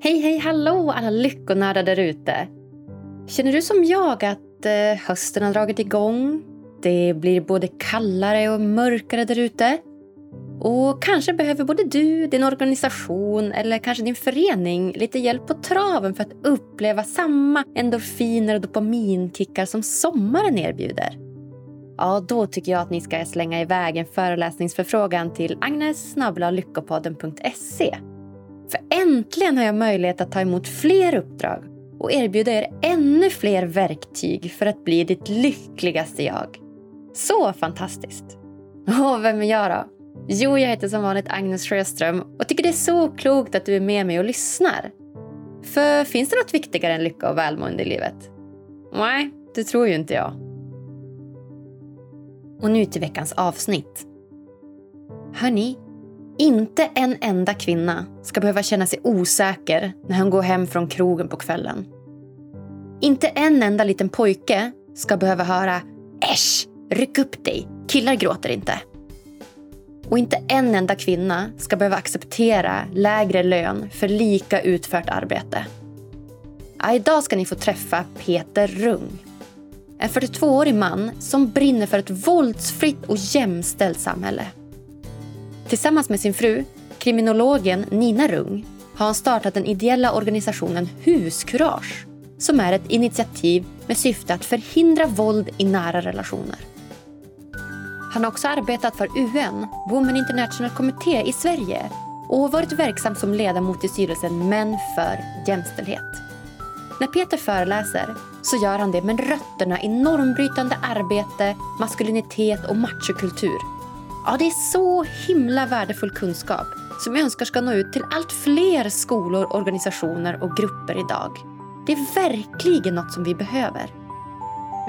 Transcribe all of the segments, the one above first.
Hej, hej, hallå alla lyckonördar där ute. Känner du som jag att eh, hösten har dragit igång? Det blir både kallare och mörkare där ute. Och kanske behöver både du, din organisation eller kanske din förening lite hjälp på traven för att uppleva samma endorfiner och dopaminkickar som sommaren erbjuder. Ja, då tycker jag att ni ska slänga iväg en föreläsningsförfrågan till agnes.lyckopodden.se. För äntligen har jag möjlighet att ta emot fler uppdrag och erbjuda er ännu fler verktyg för att bli ditt lyckligaste jag. Så fantastiskt! Och vem är jag då? Jo, jag heter som vanligt Agnes Sjöström och tycker det är så klokt att du är med mig och lyssnar. För finns det något viktigare än lycka och välmående i livet? Nej, det tror ju inte jag. Och nu till veckans avsnitt. Hörni, inte en enda kvinna ska behöva känna sig osäker när hon går hem från krogen på kvällen. Inte en enda liten pojke ska behöva höra Äsch, ryck upp dig, killar gråter inte. Och inte en enda kvinna ska behöva acceptera lägre lön för lika utfört arbete. Ja, idag ska ni få träffa Peter Rung. En 42-årig man som brinner för ett våldsfritt och jämställt samhälle. Tillsammans med sin fru, kriminologen Nina Rung, har han startat den ideella organisationen Huskurage som är ett initiativ med syfte att förhindra våld i nära relationer. Han har också arbetat för UN, Women International Committee i Sverige och varit verksam som ledamot i styrelsen Män för jämställdhet. När Peter föreläser så gör han det med rötterna i normbrytande arbete, maskulinitet och machokultur. Ja, det är så himla värdefull kunskap som jag önskar ska nå ut till allt fler skolor, organisationer och grupper idag. Det är verkligen något som vi behöver.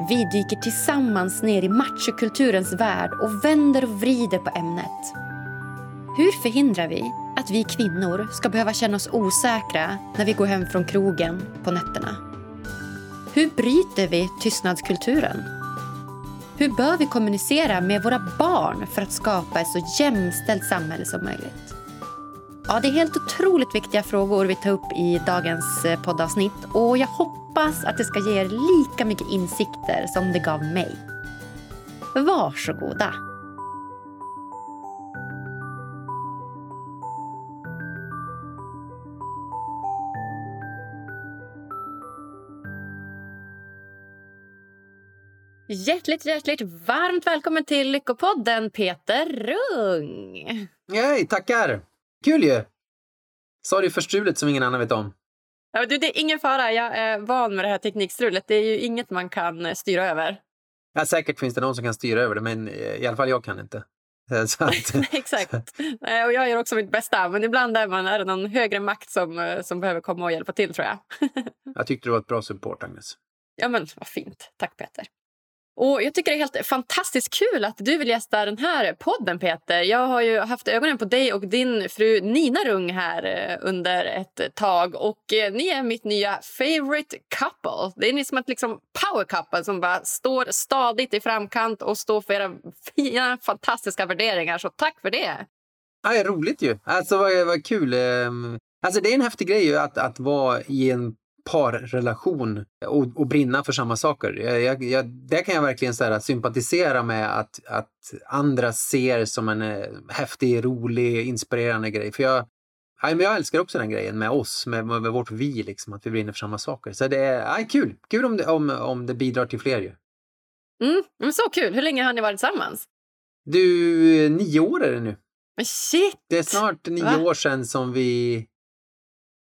Vi dyker tillsammans ner i machokulturens värld och vänder och vrider på ämnet. Hur förhindrar vi att vi kvinnor ska behöva känna oss osäkra när vi går hem från krogen på nätterna? Hur bryter vi tystnadskulturen? Hur bör vi kommunicera med våra barn för att skapa ett så jämställt samhälle som möjligt? Ja, det är helt otroligt viktiga frågor vi tar upp i dagens eh, poddavsnitt och jag hoppas att det ska ge er lika mycket insikter som det gav mig. Varsågoda! Hjärtligt, hjärtligt varmt välkommen till Lyckopodden, Peter Rung. Hej, tackar! Kul ju! Sorry för strulet som ingen annan vet om. Ja, du, det är ingen fara. Jag är van med det här teknikstrulet. Det är ju inget man kan eh, styra över. Ja, säkert finns det någon som kan styra över det, men eh, i alla fall jag kan inte. Att, Exakt. Och jag gör också mitt bästa, men ibland är, man, är det någon högre makt som, eh, som behöver komma och hjälpa till, tror jag. jag tyckte det var ett bra support, Agnes. Ja, men vad fint. Tack, Peter. Och Jag tycker det är helt fantastiskt kul att du vill gästa den här podden, Peter. Jag har ju haft ögonen på dig och din fru Nina Rung här eh, under ett tag. Och eh, Ni är mitt nya favorite couple. Det är ni som ett liksom power couple som bara står stadigt i framkant och står för era fina, fantastiska värderingar. Så tack för det! Ja, det är roligt ju. Alltså, vad, vad kul. Ehm, alltså, det är en häftig grej att, att vara i en parrelation och, och brinna för samma saker. Jag, jag, det kan jag verkligen så här, sympatisera med att, att andra ser som en eh, häftig, rolig, inspirerande grej. För jag, jag älskar också den grejen med oss, med, med vårt vi, liksom, att vi brinner för samma saker. Så det är ja, kul. Kul om det, om, om det bidrar till fler ju. Mm, men så kul. Hur länge har ni varit tillsammans? Du, nio år är det nu. Men shit! Det är snart nio Va? år sedan som vi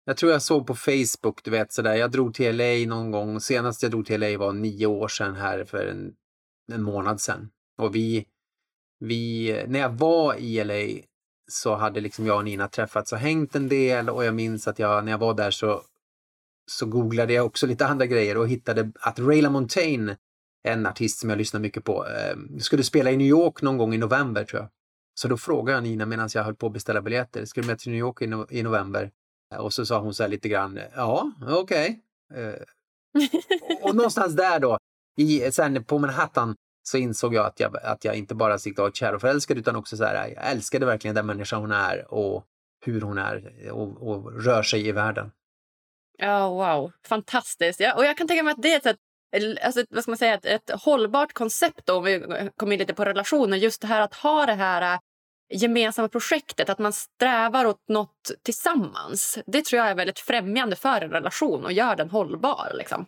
jag tror jag såg på Facebook, du vet sådär, jag drog till LA någon gång. Senast jag drog till LA var nio år sedan här för en, en månad sedan. Och vi, vi, när jag var i LA så hade liksom jag och Nina träffats och hängt en del och jag minns att jag, när jag var där så, så googlade jag också lite andra grejer och hittade att Ray LaMontagne, en artist som jag lyssnar mycket på, eh, skulle spela i New York någon gång i november tror jag. Så då frågade jag Nina medan jag höll på att beställa biljetter, ska du med till New York i, no i november? Och så sa hon så här lite grann, ja, okej. Okay. Eh, och någonstans där då, i, sen på Manhattan, så insåg jag att jag, att jag inte bara siktade var kär och förälskad utan också så här, jag älskade verkligen den människa hon är och hur hon är och, och rör sig i världen. Ja, wow. Fantastiskt. Ja, och jag kan tänka mig att det är ett, sätt, alltså, vad ska man säga, ett, ett hållbart koncept då, om vi kommer in lite på relationer. Just det här att ha det här gemensamma projektet, att man strävar åt nåt tillsammans. Det tror jag är väldigt främjande för en relation och gör den hållbar. Liksom.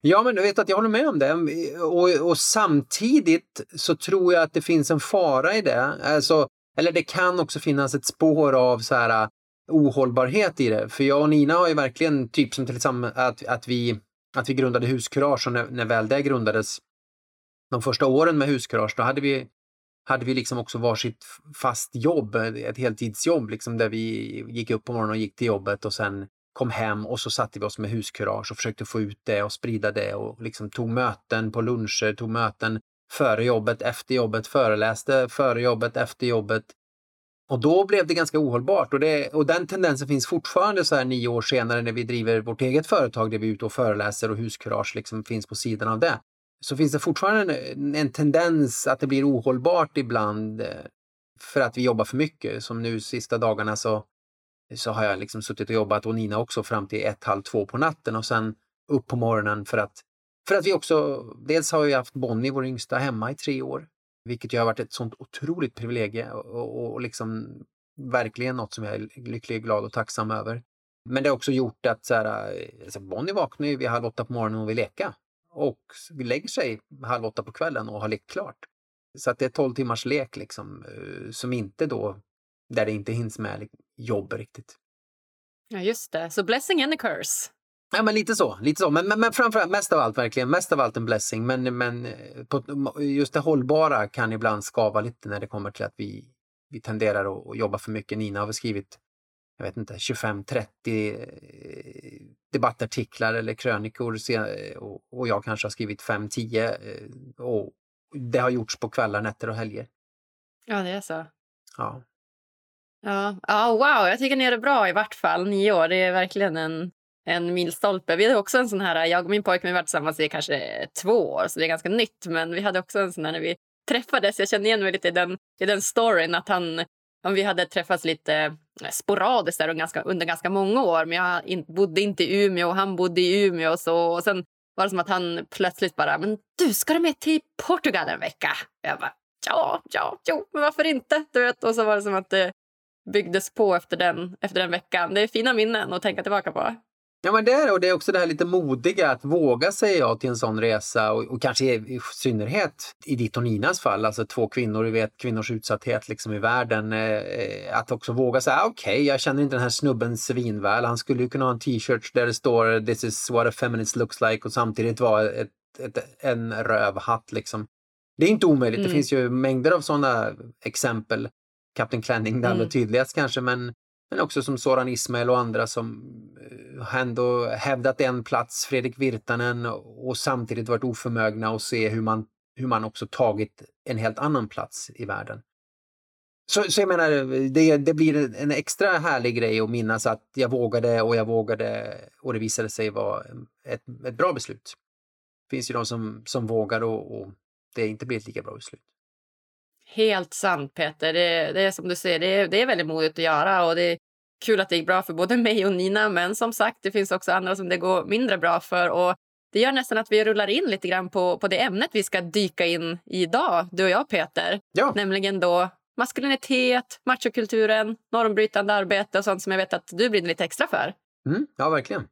Ja, men du vet att jag håller med om det. Och, och, samtidigt så tror jag att det finns en fara i det. Alltså, eller det kan också finnas ett spår av så här äh, ohållbarhet i det. För jag och Nina har ju verkligen, typ som till exempel att, att, vi, att vi grundade Huskurage och när, när väl det grundades, de första åren med Huskurage, då hade vi, hade vi liksom också varsitt fast jobb, ett heltidsjobb liksom där vi gick upp på morgonen och gick till jobbet och sen kom hem och så satte vi oss med huskurage och försökte få ut det och sprida det och liksom tog möten på luncher, tog möten före jobbet, efter jobbet, föreläste före jobbet, efter jobbet. Och då blev det ganska ohållbart och, det, och den tendensen finns fortfarande så här nio år senare när vi driver vårt eget företag där vi är ute och föreläser och huskurage liksom finns på sidan av det. Så finns det fortfarande en, en tendens att det blir ohållbart ibland eh, för att vi jobbar för mycket. Som nu sista dagarna så, så har jag liksom suttit och jobbat och Nina också fram till ett, halv två på natten och sen upp på morgonen för att för att vi också, dels har vi haft Bonnie, vår yngsta, hemma i tre år. Vilket ju har varit ett sånt otroligt privilegie och, och, och liksom verkligen något som jag är lycklig, glad och tacksam över. Men det har också gjort att så här, eh, alltså Bonnie vaknar ju vid halv åtta på morgonen och vill leka. Och lägger sig halv åtta på kvällen och har lekt klart. Så att det är tolv timmars lek liksom, eh, som inte då, där det inte hinns med jobb riktigt. Ja, just det. Så blessing and a curse. Ja, men lite så. Lite så. Men, men, men framförallt, mest av allt verkligen, mest av allt en blessing. Men, men eh, på, just det hållbara kan ibland skava lite när det kommer till att vi, vi tenderar att, att jobba för mycket. Nina har skrivit, jag vet inte, 25-30 eh, debattartiklar eller krönikor och, och jag kanske har skrivit 5-10 eh, och det har gjorts på kvällar, nätter och helger. Ja, det är så. Ja. Ja, ja wow, jag tycker ni är det bra i vart fall. Nio år, det är verkligen en en milstolpe. Vi hade också en sån här, jag och min pojke vi varit tillsammans i kanske två år så det är ganska nytt. Men vi hade också en sån här när vi träffades, jag kände igen mig lite i den, i den storyn att han om vi hade träffats lite eh, sporadiskt där ganska, under ganska många år. Men jag in, bodde inte i Umeå och han bodde i Umeå. Och, så, och sen var det som att han plötsligt bara, men du, ska du med till Portugal en vecka? Jag bara, ja, ja, jo, men varför inte? Du vet? Och så var det som att det byggdes på efter den, efter den veckan. Det är fina minnen att tänka tillbaka på. Ja, men det är och det är också det här lite modiga att våga säga ja till en sån resa och, och kanske i, i synnerhet i ditt och Ninas fall, alltså två kvinnor, vi vet kvinnors utsatthet liksom i världen, eh, att också våga säga okej, okay, jag känner inte den här snubben svinväl, han skulle ju kunna ha en t-shirt där det står this is what a feminist looks like och samtidigt vara ett, ett, en rövhatt liksom. Det är inte omöjligt, mm. det finns ju mängder av sådana exempel. Kapten Klänning det allra mm. tydligast kanske, men men också som Soran Ismail och andra som eh, ändå hävdat en plats, Fredrik Virtanen, och samtidigt varit oförmögna att se hur man, hur man också tagit en helt annan plats i världen. Så, så jag menar, det, det blir en extra härlig grej att minnas att jag vågade och jag vågade och det visade sig vara ett, ett bra beslut. Det finns ju de som, som vågar och, och det inte blir ett lika bra beslut. Helt sant Peter. Det, det är som du säger, det är, det är väldigt modigt att göra och det är kul att det gick bra för både mig och Nina. Men som sagt, det finns också andra som det går mindre bra för. Och det gör nästan att vi rullar in lite grann på, på det ämnet vi ska dyka in i idag, du och jag Peter. Ja. Nämligen då maskulinitet, machokulturen, normbrytande arbete och sånt som jag vet att du brinner lite extra för. Mm, ja, verkligen.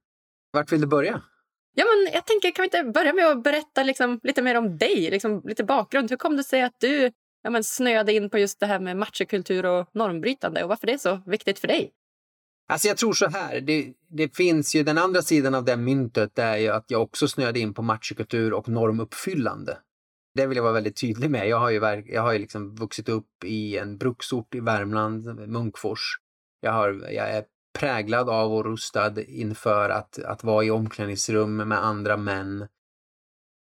Vart vill du börja? Ja, men jag tänker, kan vi inte börja med att berätta liksom, lite mer om dig? Liksom, lite bakgrund. Hur kom det sig att du ja, men snöade in på just det här med machokultur och normbrytande och varför det är så viktigt för dig? Alltså jag tror så här, det, det finns ju den andra sidan av det myntet är ju att jag också snöade in på machokultur och normuppfyllande. Det vill jag vara väldigt tydlig med. Jag har ju, jag har ju liksom vuxit upp i en bruksort i Värmland, Munkfors. Jag, har, jag är präglad av och rustad inför att, att vara i omklädningsrum med andra män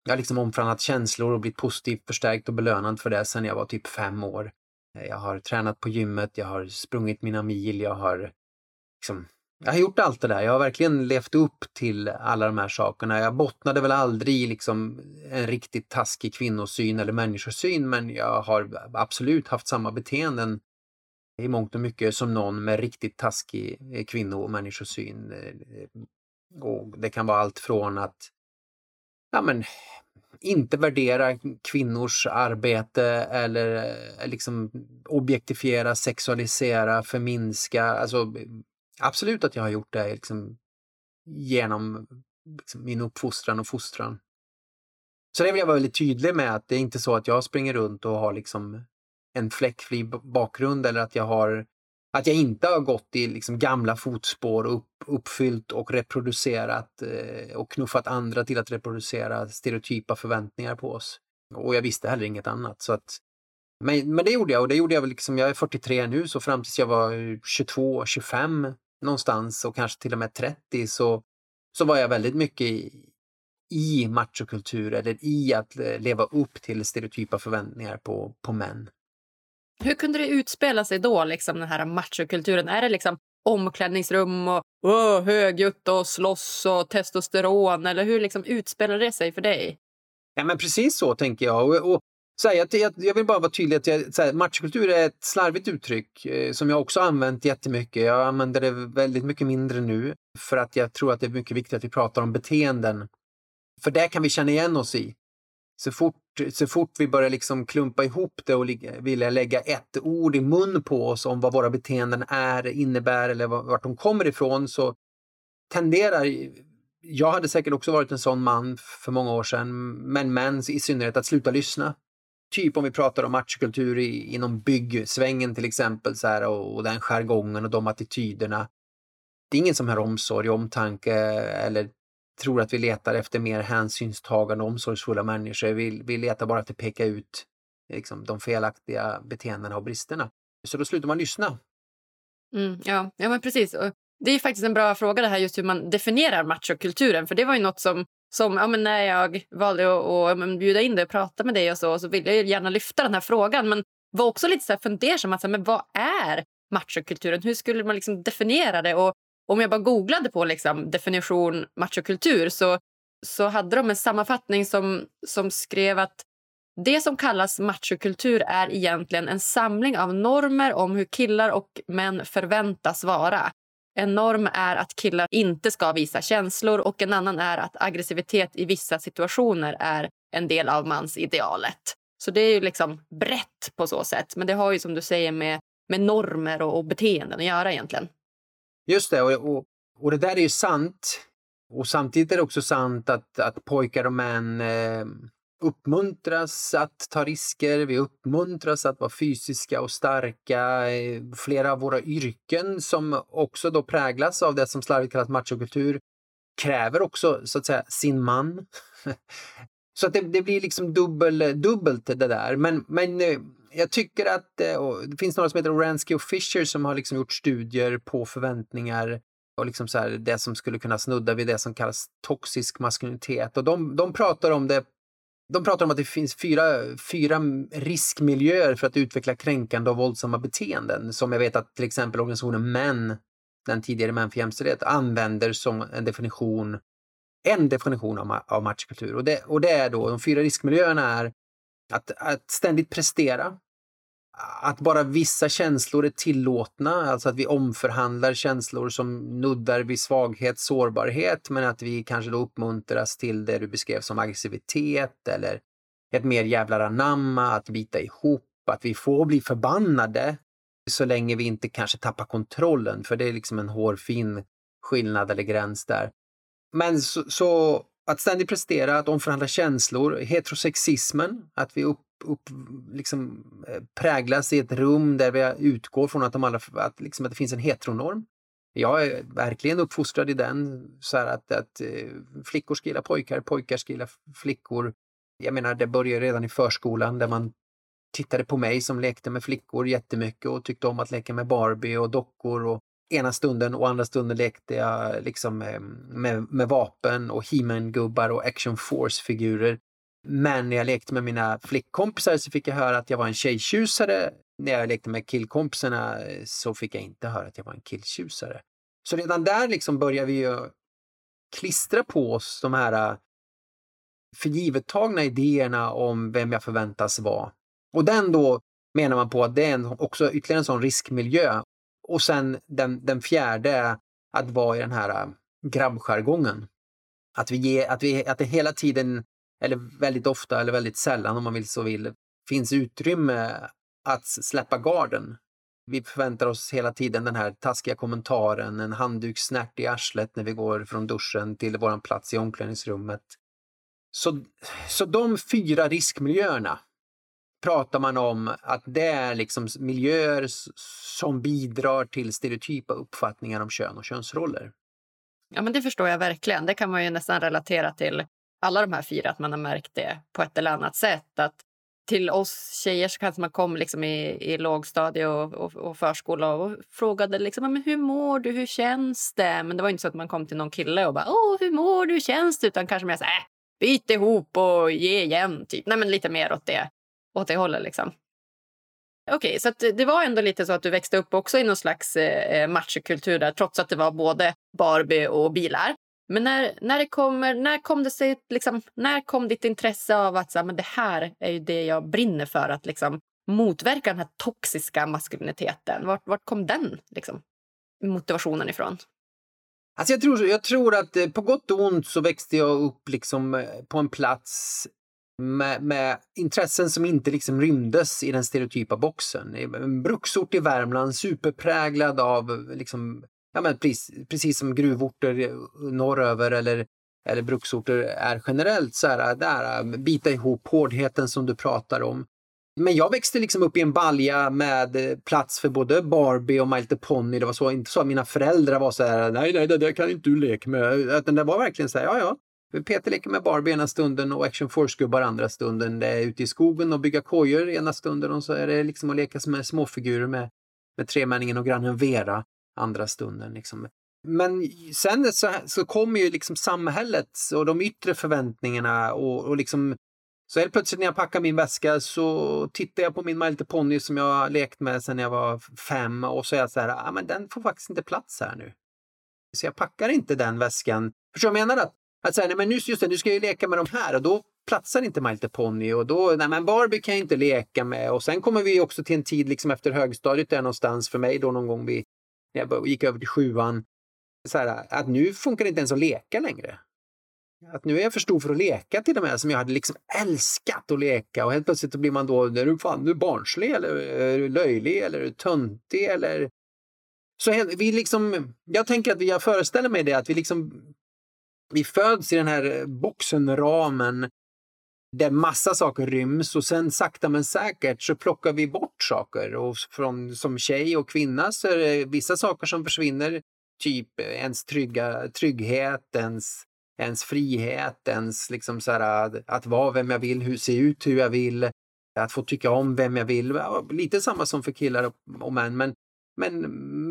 jag har liksom omfamnat känslor och blivit positivt förstärkt och belönad för det sedan jag var typ fem år. Eh, jag har tränat på gymmet, jag har sprungit mina mil, jag har liksom, jag har gjort allt det där. Jag har verkligen levt upp till alla de här sakerna. Jag bottnade väl aldrig i liksom en riktigt taskig kvinnosyn eller människosyn, men jag har absolut haft samma beteenden i mångt och mycket som någon med riktigt taskig eh, kvinno och människosyn eh, Och det kan vara allt från att ja, men, inte värdera kvinnors arbete eller eh, liksom objektifiera, sexualisera, förminska. Alltså, absolut att jag har gjort det liksom, genom liksom, min uppfostran och fostran. Så det vill jag vara väldigt tydlig med att det är inte så att jag springer runt och har liksom en fläckfri bakgrund eller att jag har att jag inte har gått i liksom gamla fotspår och upp, uppfyllt och reproducerat eh, och knuffat andra till att reproducera stereotypa förväntningar på oss. Och jag visste heller inget annat. Så att, men, men det gjorde jag och det gjorde jag väl liksom, jag är 43 nu så fram tills jag var 22, 25 någonstans och kanske till och med 30 så, så var jag väldigt mycket i, i machokultur eller i att eh, leva upp till stereotypa förväntningar på, på män. Hur kunde det utspela sig då, liksom, den här machokulturen? Är det liksom omklädningsrum och oh, högljutt och slåss och testosteron? Eller hur liksom utspelar det sig för dig? Ja, men precis så tänker jag. Och, och så här, jag, jag, vill bara vara tydlig att jag, så här, machokultur är ett slarvigt uttryck eh, som jag också använt jättemycket. Jag använder det väldigt mycket mindre nu för att jag tror att det är mycket viktigt att vi pratar om beteenden. För det kan vi känna igen oss i. Så fort, så fort vi börjar liksom klumpa ihop det och vilja lägga ett ord i mun på oss om vad våra beteenden är, innebär eller vart de kommer ifrån så tenderar jag hade säkert också varit en sån man för många år sedan, men män i synnerhet, att sluta lyssna. Typ om vi pratar om matchkultur i, inom byggsvängen till exempel så här, och, och den jargongen och de attityderna. Det är ingen som har omsorg, omtanke eller tror att vi letar efter mer hänsynstagande och omsorgsfulla människor. Vi, vi letar bara efter att peka ut liksom, de felaktiga beteendena och bristerna. Så då slutar man lyssna. Mm, ja, ja, men precis. Det är faktiskt en bra fråga det här just hur man definierar machokulturen. För det var ju något som, som ja, men när jag valde att, att bjuda in dig och prata med dig och så, så ville jag gärna lyfta den här frågan. Men var också lite så här fundersam. Alltså, men vad är machokulturen? Hur skulle man liksom definiera det? Och om jag bara googlade på liksom, definition machokultur så, så hade de en sammanfattning som, som skrev att det som kallas machokultur är egentligen en samling av normer om hur killar och män förväntas vara. En norm är att killar inte ska visa känslor och en annan är att aggressivitet i vissa situationer är en del av mansidealet. Så det är ju liksom brett på så sätt. Men det har ju som du säger med, med normer och, och beteenden att göra egentligen. Just det, och, och, och, det där är ju sant. Och samtidigt är det också sant att, att pojkar och män eh, uppmuntras att ta risker. Vi uppmuntras att vara fysiska och starka. Flera av våra yrken som också då präglas av det som slarvigt kallas machokultur kräver också så att säga sin man. så att det, det, blir liksom dubbel, dubbelt det där. Men, men eh, jag tycker att eh, det finns några som heter Oransky och Fisher som har liksom gjort studier på förväntningar och liksom så här, det som skulle kunna snudda vid det som kallas toxisk maskulinitet. Och de, de pratar om det de pratar om att det finns fyra, fyra riskmiljöer för att utveckla kränkande och våldsamma beteenden som jag vet att till exempel organisationen MÄN, den tidigare Män för jämställdhet, använder som en definition en definition av, av matchkultur. Och det, och det är då, de fyra riskmiljöerna är att, att ständigt prestera. Att bara vissa känslor är tillåtna, alltså att vi omförhandlar känslor som nuddar vid svaghet, sårbarhet, men att vi kanske då uppmuntras till det du beskrev som aggressivitet eller ett mer jävlar anamma, att bita ihop, att vi får bli förbannade så länge vi inte kanske tappar kontrollen, för det är liksom en hårfin skillnad eller gräns där. Men så, så att ständigt prestera, att omförhandla känslor, heterosexismen, att vi upp, upp, liksom, eh, präglas i ett rum där vi utgår från att, de alla, att, liksom, att det finns en heteronorm. Jag är verkligen uppfostrad i den, så att, att eh, flickor ska gilla pojkar, pojkar ska gilla flickor. Jag menar, det börjar redan i förskolan där man tittade på mig som lekte med flickor jättemycket och tyckte om att leka med Barbie och dockor och ena stunden och andra stunden lekte jag liksom med, med, med vapen och He-Man-gubbar och Action Force-figurer. Men när jag lekte med mina flickkompisar så fick jag höra att jag var en tjejtjusare. När jag lekte med killkompisarna eh, så fick jag inte höra att jag var en killtjusare. Så redan där liksom börjar vi ju klistra på oss de här eh, förgivettagna idéerna om vem jag förväntas vara. Och den då menar man på att det är en, också ytterligare en sån riskmiljö och sen den, den fjärde är att vara i den här äh, grabbjargongen. Att, vi ge, att, vi, att det hela tiden, eller väldigt ofta eller väldigt sällan om man vill så vill, finns utrymme att släppa garden. Vi förväntar oss hela tiden den här taskiga kommentaren, en handdukssnärt i arslet när vi går från duschen till vår plats i omklädningsrummet. Så, så de fyra riskmiljöerna pratar man om att det är liksom miljöer som bidrar till stereotypa uppfattningar om kön och könsroller. Ja, men det förstår jag verkligen. Det kan man ju nästan relatera till alla de här fyra, att man har märkt det på ett eller annat sätt. Att till oss tjejer så kanske man kom liksom i, i lågstadie och, och, och förskola och frågade liksom, men hur mår du, hur känns det? Men det var inte så att man kom till någon kille och bara, åh, hur mår du, hur känns det? Utan kanske mer så här, äh, byt ihop och ge igen, typ. Nej, men lite mer åt det, åt det hållet liksom. Okej, okay, så eh, det var ändå lite så att du växte upp också i någon slags eh, eh, machokultur där, trots att det var både Barbie och bilar. Men när, när, det kommer, när kom det sig, liksom, när kom ditt intresse av att så men det här är ju det jag brinner för, att liksom, motverka den här toxiska maskuliniteten? Vart, vart kom den liksom, motivationen ifrån? Alltså jag, tror, jag tror att eh, på gott och ont så växte jag upp liksom på en plats med, med, intressen som inte liksom rymdes i den stereotypa boxen. En bruksort i Värmland, superpräglad av liksom ja, men precis, precis som gruvorter norröver eller, eller bruksorter är generellt så är det där, bita ihop hårdheten som du pratar om. Men jag växte liksom upp i en balja med plats för både Barbie och My Little Pony. Det var så, inte så att mina föräldrar var så här, nej, nej, det där kan inte du leka med. Utan det var verkligen så här, ja, ja. Peter leker med Barbie ena stunden och Action Force-gubbar andra stunden. Det är ute i skogen och bygga kojor ena stunden och så är det liksom att leka med småfigurer med, med tremänningen och grannen Vera andra stunden. Liksom. Men sen så, så kommer ju liksom samhället och de yttre förväntningarna och, och liksom så helt plötsligt när jag packar min väska så tittar jag på min My Little Pony som jag har lekt med sedan jag var fem och så är jag så här, ah, men den får faktiskt inte plats här nu. Så jag packar inte den väskan. Förstår du vad jag menar? Att, att säga, nej men just det, nu ska jag ju leka med de här. Och då platsar inte My Little Pony och då, nej men Barbie kan jag inte leka med. Och sen kommer vi också till en tid liksom efter högstadiet där någonstans för mig då någon gång vi, när jag gick över till sjuan, så här, att nu funkar det inte ens att leka längre. Att nu är jag för stor för att leka till och med, som jag hade liksom älskat att leka. Och helt plötsligt blir man då, är du, fan, du barnslig eller är du löjlig eller är du töntig eller... Så vi liksom, jag tänker att vi, jag föreställer mig det att vi liksom, vi föds i den här eh, boxen, ramen, där massa saker ryms och sen sakta men säkert så plockar vi bort saker. Och från, som tjej och kvinna så är det vissa saker som försvinner. Typ ens trygga, trygghet, ens, ens frihet, ens liksom så här, att vara vem jag vill, hur se ut hur jag vill, att få tycka om vem jag vill. Lite samma som för killar och män, men men,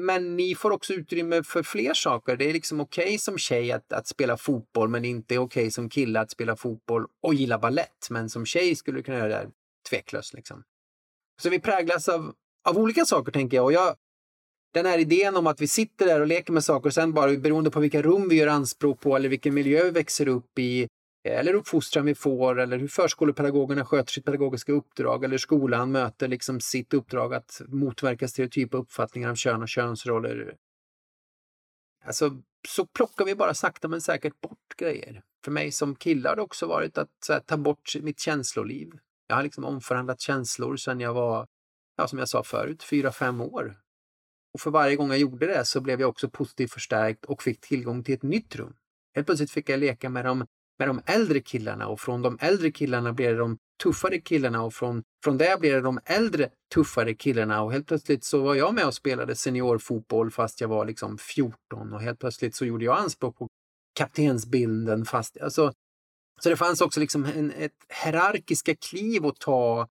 men ni får också utrymme för fler saker. Det är liksom okej okay som tjej att, att spela fotboll men inte okej okay som kille att spela fotboll och gilla ballett. Men som tjej skulle du kunna göra det tveklöst. Liksom. Så vi präglas av, av olika saker tänker jag. Och jag. Den här idén om att vi sitter där och leker med saker och sen bara beroende på vilka rum vi gör anspråk på eller vilken miljö vi växer upp i eller uppfostran vi får eller hur förskolepedagogerna sköter sitt pedagogiska uppdrag eller skolan möter liksom sitt uppdrag att motverka stereotypa uppfattningar om kön och könsroller. Alltså, så plockar vi bara sakta men säkert bort grejer. För mig som kille har det också varit att här, ta bort mitt känsloliv. Jag har liksom omförhandlat känslor sedan jag var, ja, som jag sa förut, fyra, fem år. Och för varje gång jag gjorde det så blev jag också positivt förstärkt och fick tillgång till ett nytt rum. Helt plötsligt fick jag leka med de med de äldre killarna och från de äldre killarna blir det de tuffare killarna och från, från det blir det de äldre tuffare killarna och helt plötsligt så var jag med och spelade seniorfotboll fast jag var liksom 14 och helt plötsligt så gjorde jag anspråk på kaptensbilden fast alltså så det fanns också liksom en, ett hierarkiska kliv att ta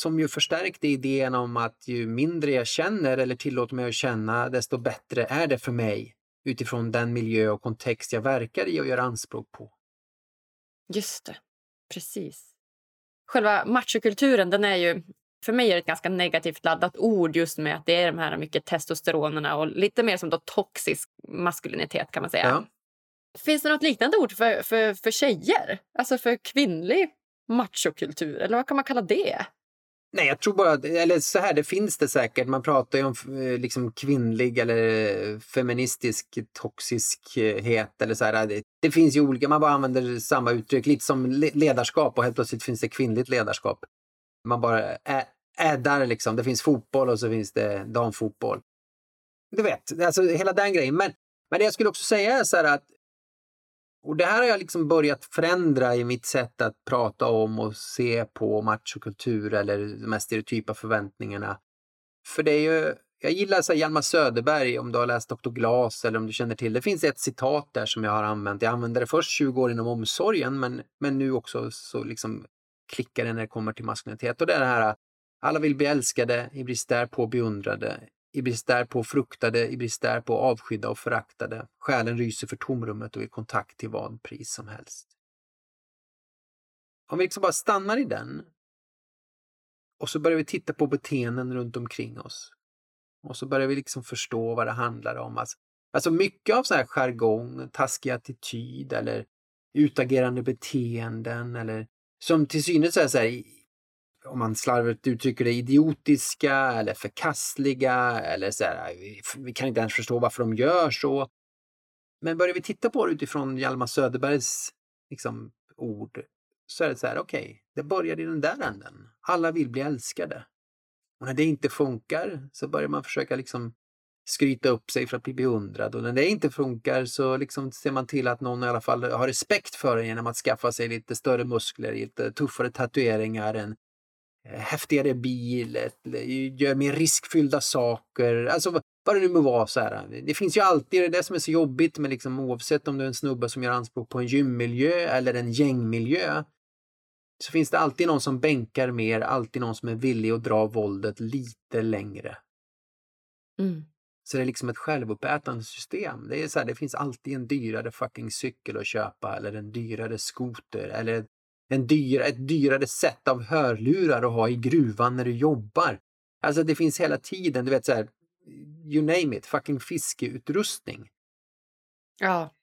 som ju förstärkte idén om att ju mindre jag känner eller tillåter mig att känna, desto bättre är det för mig utifrån den miljö och kontext jag verkar i och gör anspråk på. Just det, precis. Själva machokulturen, den är ju för mig är det ett ganska negativt laddat ord just med att det är de här mycket testosteronerna och lite mer som då toxisk maskulinitet kan man säga. Ja. Finns det något liknande ord för, för, för tjejer? Alltså för kvinnlig machokultur, eller vad kan man kalla det? Nej, jag tror bara, eller så här, det finns det säkert. Man pratar ju om eh, liksom kvinnlig eller eh, feministisk toxiskhet eller så här. Det, det, finns ju olika, man bara använder samma uttryck, lite som ledarskap och helt plötsligt finns det kvinnligt ledarskap. Man bara äddar liksom. Det finns fotboll och så finns det damfotboll. Du vet, alltså hela den grejen. Men, men det jag skulle också säga är så här att och det här har jag liksom börjat förändra i mitt sätt att prata om och se på machokultur eller de här stereotypa förväntningarna. För det är ju, jag gillar så Hjalmar Söderberg, om du har läst Dr. Glas eller om du känner till det. finns ett citat där som jag har använt. Jag använde det först 20 år inom omsorgen men, men nu också så liksom klickar det när det kommer till maskulinitet. Och det är det här, alla vill bli älskade, i brist därpå beundrade, i brist därpå fruktade, i brist därpå avskydda och föraktade. Själen ryser för tomrummet och i kontakt till vad pris som helst. Om vi liksom bara stannar i den och så börjar vi titta på beteenden runt omkring oss. Och så börjar vi liksom förstå vad det handlar om. Alltså, alltså mycket av så här jargong, taskig attityd eller utagerande beteenden eller som till synes är så här, om man slarvigt uttrycker det, idiotiska eller förkastliga eller så här, vi kan inte ens förstå varför de gör så. Men börjar vi titta på det utifrån Hjalmar Söderbergs liksom, ord så är det så här, okej, okay, det börjar i den där änden. Alla vill bli älskade. Och när det inte funkar så börjar man försöka liksom skryta upp sig för att bli beundrad och när det inte funkar så liksom ser man till att någon i alla fall har respekt för en genom att skaffa sig lite större muskler, lite tuffare tatueringar, en häftigare bil, gör mer riskfyllda saker. Alltså vad det nu må vara. Så här. Det finns ju alltid, det, det som är så jobbigt med liksom, oavsett om du är en snubbe som gör anspråk på en gymmiljö eller en gängmiljö. Så finns det alltid någon som bänkar mer, alltid någon som är villig att dra våldet lite längre. Mm. Så det är liksom ett självuppätande system. Det, är så här, det finns alltid en dyrare fucking cykel att köpa eller en dyrare skoter eller en dyr, ett dyrare sätt av hörlurar att ha i gruvan när du jobbar. Alltså det finns hela tiden, du vet så här, you name it, fucking fiskeutrustning. Ja.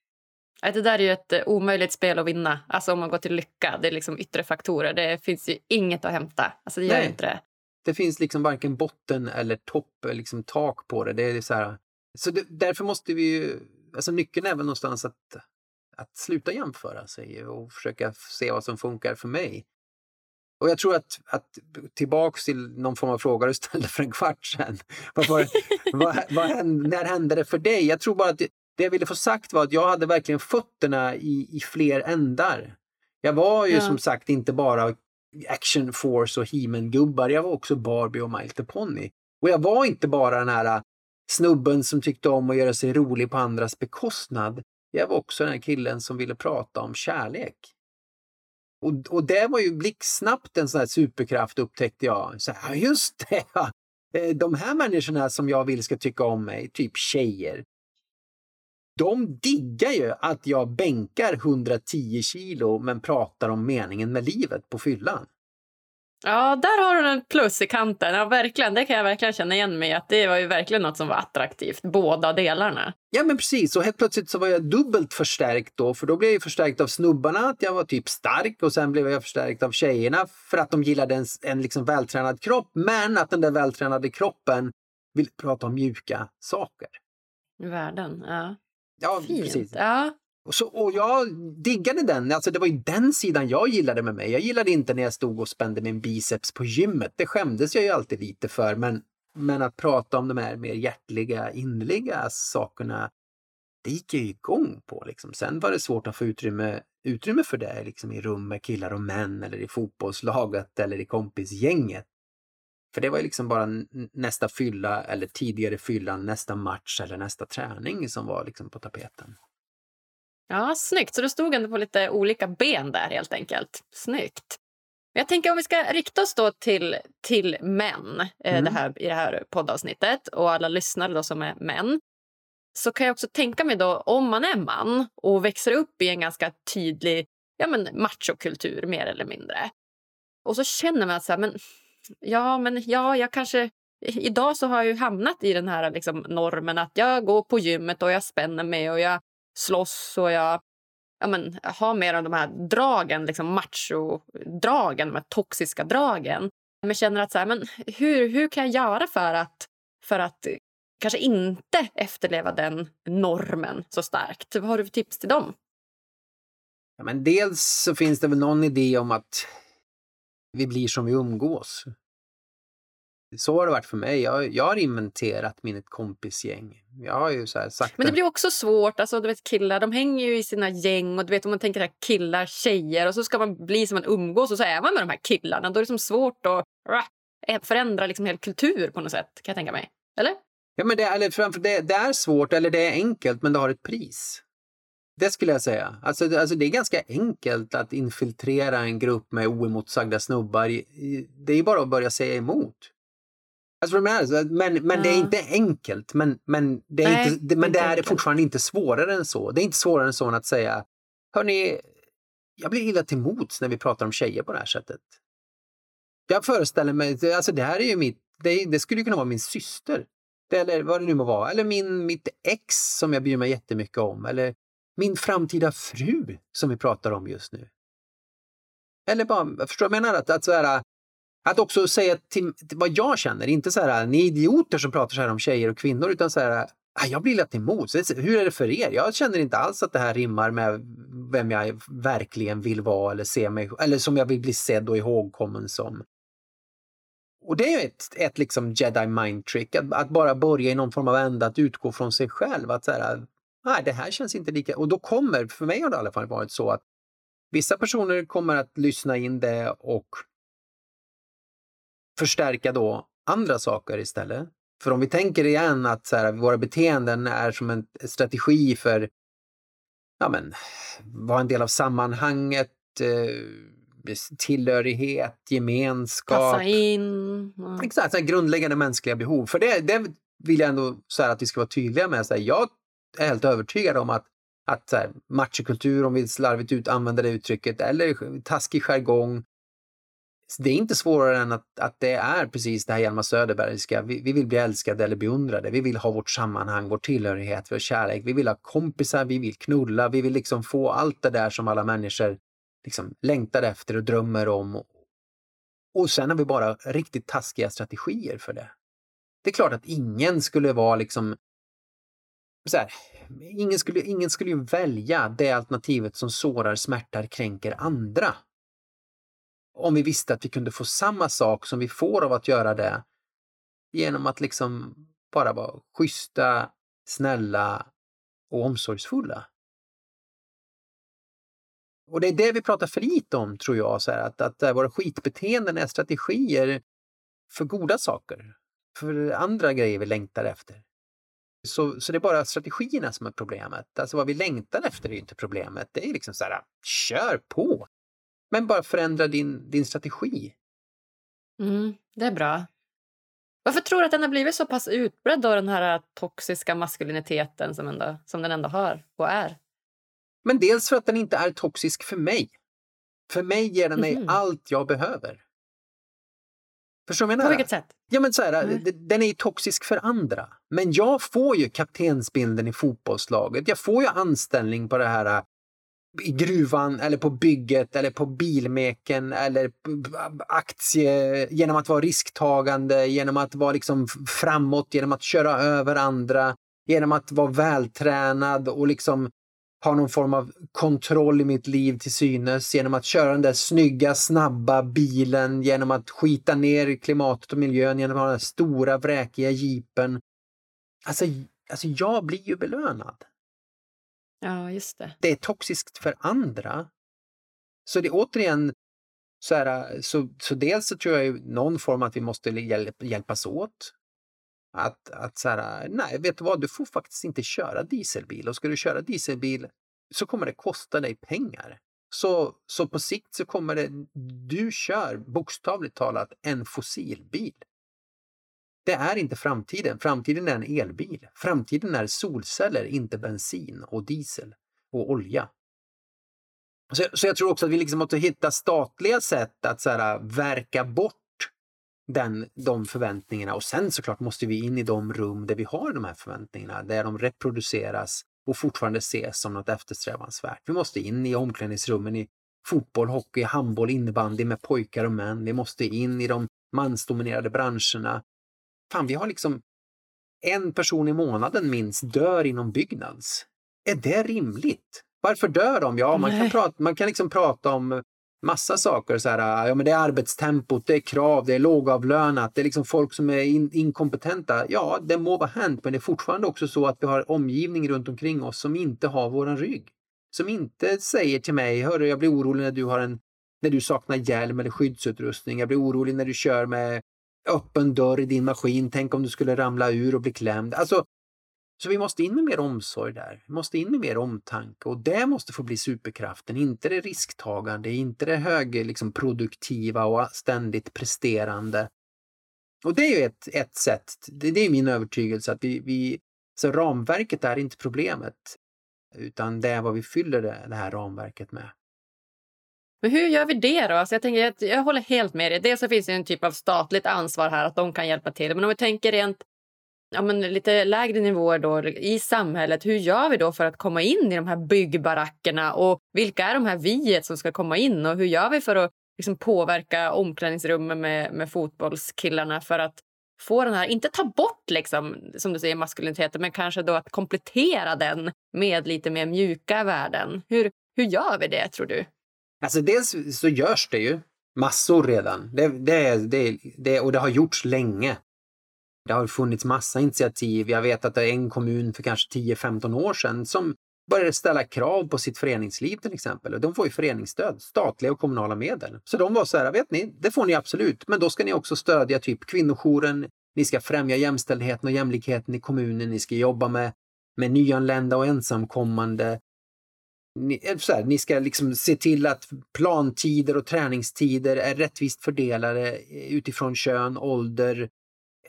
Det där är ju ett eh, omöjligt spel att vinna. Alltså om man går till lycka, det är liksom yttre faktorer. Det finns ju inget att hämta. Alltså det gör Nej. inte det. Det finns liksom varken botten eller topp, liksom tak på det. det är så här, så det, därför måste vi ju, alltså nyckeln är väl någonstans att att sluta jämföra sig och försöka se vad som funkar för mig. Och jag tror att, att tillbaks till någon form av fråga du ställde för en kvart sedan. Vad, vad, vad, när hände det för dig? Jag tror bara att det, det, jag ville få sagt var att jag hade verkligen fötterna i, i fler ändar. Jag var ju ja. som sagt inte bara Action Force och He-Man-gubbar, jag var också Barbie och My Little Pony. Och jag var inte bara den här snubben som tyckte om att göra sig rolig på andras bekostnad. Jag var också den här killen som ville prata om kärlek. Och, och det var ju blixtsnabbt en sån här superkraft upptäckte jag. Så här, just det! Ja. Eh, de här människorna som jag vill ska tycka om mig, typ tjejer, de diggar ju att jag bänkar 110 kilo men pratar om meningen med livet på fyllan. Ja, där har du en plus i kanten. Ja, verkligen. Det kan jag verkligen känna igen mig att Det var ju verkligen något som var attraktivt, båda delarna. Ja, men precis. Och helt plötsligt så var jag dubbelt förstärkt då, för då blev jag förstärkt av snubbarna, att jag var typ stark och sen blev jag förstärkt av tjejerna för att de gillade en, en liksom vältränad kropp, men att den där vältränade kroppen vill prata om mjuka saker. Värden, ja. Ja, Fint. precis. Ja. Och, så, och jag diggade den, alltså det var ju den sidan jag gillade med mig. Jag gillade inte när jag stod och spände min biceps på gymmet. Det skämdes jag ju alltid lite för, men, men att prata om de här mer hjärtliga, innerliga sakerna, det gick jag igång på. Liksom. Sen var det svårt att få utrymme, utrymme för det liksom, i rum med killar och män eller i fotbollslaget eller i kompisgänget. För det var ju liksom bara nästa fylla eller tidigare fylla nästa match eller nästa träning som var liksom på tapeten. Ja, snyggt. Så du stod ändå på lite olika ben där helt enkelt. Snyggt. Jag tänker om vi ska rikta oss då till, till män eh, mm. det här, i det här poddavsnittet och alla lyssnare då som är män. Så kan jag också tänka mig då om man är man och växer upp i en ganska tydlig ja, men machokultur mer eller mindre. Och så känner man att så här, men, ja, men ja, jag kanske Idag så har jag hamnat i den här liksom, normen att jag går på gymmet och jag spänner mig och jag slåss och jag ja, men, har mer av de här dragen, liksom machodragen, de här toxiska dragen. men känner att så här, men hur, hur kan jag göra för att, för att kanske inte efterleva den normen så starkt? Vad har du för tips till dem? Ja, men dels så finns det väl någon idé om att vi blir som vi umgås. Så har det varit för mig. Jag, jag har inventerat mitt kompisgäng. Jag har ju så sagt Men det blir också svårt. Alltså, du vet, killar de hänger ju i sina gäng. och du vet om man tänker här, killar, tjejer och så ska man bli som man umgås och så är man med de här killarna. Då är det som svårt att äh, förändra liksom hel kultur på något sätt kan jag tänka mig. Eller? Ja, men det, eller, det, det är svårt eller det är enkelt men det har ett pris. Det skulle jag säga. Alltså, alltså det är ganska enkelt att infiltrera en grupp med oemotsagda snubbar. Det är bara att börja säga emot. Alltså, men men ja. det är inte enkelt. Men, men, det är, Nej, inte, men det är enkelt. fortfarande inte svårare än så. Det är inte svårare än så än att säga Hörni, jag blir illa till mots när vi pratar om tjejer på det här sättet. Jag föreställer mig, alltså det här är ju mitt, det, det skulle kunna vara min syster. Det, eller vad det nu må vara. Eller min, mitt ex som jag bryr mig jättemycket om. Eller min framtida fru som vi pratar om just nu. Eller bara, förstår du vad jag menar? Att, att, så här, att också säga till, till, vad jag känner, inte så här, ni är idioter som pratar så här om tjejer och kvinnor, utan så här, ah, jag blir lätt emot. Hur är det för er? Jag känner inte alls att det här rimmar med vem jag verkligen vill vara eller se mig, eller som jag vill bli sedd och ihågkommen som. Och det är ju ett, ett liksom jedi mind trick, att, att, bara börja i någon form av ända, att utgå från sig själv. Att så här, nej, det här känns inte lika... Och då kommer, för mig har det i alla fall varit så att vissa personer kommer att lyssna in det och förstärka då andra saker istället. För om vi tänker igen att så här, våra beteenden är som en strategi för ja, men, vara en del av sammanhanget, eh, tillhörighet, gemenskap. Passa in. Mm. Exakt, så här, grundläggande mänskliga behov. För det, det vill jag ändå så att vi ska vara tydliga med. Så här, jag är helt övertygad om att, att så här, machokultur, om vi slarvigt ut använder det uttrycket, eller taskig jargong, det är inte svårare än att, att det är precis det här Hjalmar Söderbergska. Vi, vi vill bli älskade eller beundrade. Vi vill ha vårt sammanhang, vår tillhörighet, vår kärlek. Vi vill ha kompisar, vi vill knulla, vi vill liksom få allt det där som alla människor liksom längtar efter och drömmer om. Och sen har vi bara riktigt taskiga strategier för det. Det är klart att ingen skulle vara liksom så här, ingen, skulle, ingen skulle ju välja det alternativet som sårar, smärtar, kränker andra. Om vi visste att vi kunde få samma sak som vi får av att göra det genom att liksom bara vara schyssta, snälla och omsorgsfulla. Och det är det vi pratar för lite om, tror jag, så här, att, att eh, våra skitbeteenden är strategier för goda saker, för andra grejer vi längtar efter. Så, så det är bara strategierna som är problemet. Alltså vad vi längtar efter är inte problemet. Det är liksom så här, kör på! Men bara förändra din, din strategi. Mm, det är bra. Varför tror du att den har blivit så pass utbredd av den här toxiska maskuliniteten som, ändå, som den ändå har och är? Men dels för att den inte är toxisk för mig. För mig ger den mig mm. allt jag behöver. Förstår du? På vilket sätt? Ja, men så här, mm. Den är ju toxisk för andra. Men jag får ju kaptensbilden i fotbollslaget. Jag får ju anställning på det här äh, i gruvan eller på bygget eller på bilmeken eller aktie genom att vara risktagande, genom att vara liksom framåt, genom att köra över andra, genom att vara vältränad och liksom ha någon form av kontroll i mitt liv till synes genom att köra den där snygga, snabba bilen, genom att skita ner klimatet och miljön, genom att ha den där stora, vräkiga jeepen. Alltså, alltså, jag blir ju belönad. Ja, just det. Det är toxiskt för andra. Så det är återigen så här, så, så dels så tror jag ju någon form att vi måste hjälp, hjälpas åt. Att, att så här, nej, vet du vad, du får faktiskt inte köra dieselbil och ska du köra dieselbil så kommer det kosta dig pengar. Så, så på sikt så kommer det, du kör bokstavligt talat en fossilbil. Det är inte framtiden. Framtiden är en elbil. Framtiden är solceller, inte bensin och diesel och olja. Så, så jag tror också att vi liksom måste hitta statliga sätt att så här, verka bort den, de förväntningarna och sen såklart måste vi in i de rum där vi har de här förväntningarna, där de reproduceras och fortfarande ses som något eftersträvansvärt. Vi måste in i omklädningsrummen i fotboll, hockey, handboll, innebandy med pojkar och män. Vi måste in i de mansdominerade branscherna. Fan, vi har liksom en person i månaden minst dör inom Byggnads. Är det rimligt? Varför dör de? Ja, man kan, prata, man kan liksom prata om massa saker. Så här, ja, men det är arbetstempot, det är krav, det är lågavlönat, det är liksom folk som är in, inkompetenta. Ja, det må vara hänt, men det är fortfarande också så att vi har omgivning runt omkring oss som inte har våran rygg. Som inte säger till mig, hörru, jag blir orolig när du har en när du saknar hjälm eller skyddsutrustning. Jag blir orolig när du kör med öppen dörr i din maskin. Tänk om du skulle ramla ur och bli klämd. Alltså, så vi måste in med mer omsorg där. Vi måste in med mer omtanke och det måste få bli superkraften, inte det risktagande, inte det högproduktiva liksom, och ständigt presterande. Och det är ju ett, ett sätt, det, det är min övertygelse att vi, vi så ramverket är inte problemet, utan det är vad vi fyller det, det här ramverket med. Men hur gör vi det då? Alltså jag, tänker, jag håller helt med dig. Dels så finns det en typ av statligt ansvar här att de kan hjälpa till. Men om vi tänker rent ja, men lite lägre nivåer då, i samhället. Hur gör vi då för att komma in i de här byggbarackerna? Och vilka är de här viet som ska komma in? Och hur gör vi för att liksom, påverka omklädningsrummen med, med fotbollskillarna för att få den här, inte ta bort liksom, som du säger maskuliniteten, men kanske då att komplettera den med lite mer mjuka värden. Hur, hur gör vi det tror du? Alltså dels så görs det ju massor redan. Det, det, det, det, och det har gjorts länge. Det har funnits massa initiativ. Jag vet att det är en kommun för kanske 10-15 år sedan som började ställa krav på sitt föreningsliv till exempel. Och de får ju föreningsstöd, statliga och kommunala medel. Så de var så här, vet ni, det får ni absolut, men då ska ni också stödja typ kvinnojouren, ni ska främja jämställdheten och jämlikheten i kommunen, ni ska jobba med, med nyanlända och ensamkommande. Ni, eh, så här, ni ska liksom se till att plantider och träningstider är rättvist fördelade eh, utifrån kön, ålder,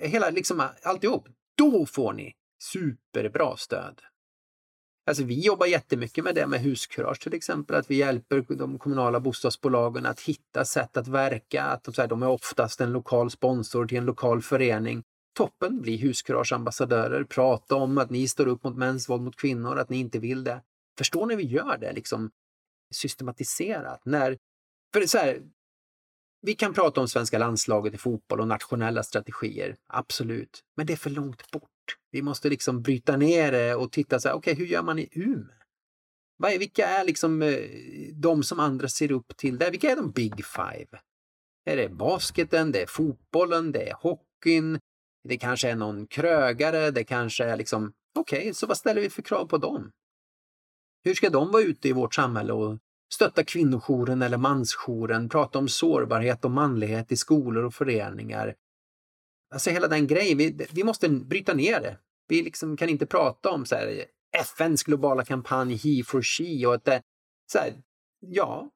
eh, hela liksom alltihop, då får ni superbra stöd. Alltså vi jobbar jättemycket med det med huskurage till exempel, att vi hjälper de kommunala bostadsbolagen att hitta sätt att verka, att de, de är oftast en lokal sponsor till en lokal förening. Toppen, bli huskurageambassadörer, prata om att ni står upp mot mäns våld mot kvinnor, att ni inte vill det. Förstår ni hur vi gör det liksom systematiserat? När, för så här, vi kan prata om svenska landslaget i fotboll och nationella strategier, absolut. Men det är för långt bort. Vi måste liksom bryta ner det och titta så här, okej, okay, hur gör man i Umeå? vilka är liksom eh, de som andra ser upp till där? Vilka är de big five? Är det basketen, det är fotbollen, det är hockeyn, det kanske är någon krögare, det kanske är liksom, okej, okay, så vad ställer vi för krav på dem? Hur ska de vara ute i vårt samhälle och stötta kvinnojouren eller mansjouren, prata om sårbarhet och manlighet i skolor och föreningar. Alltså hela den grejen, vi, vi måste bryta ner det. Vi liksom kan inte prata om så här, FNs globala kampanj He for She och att det, så här, ja,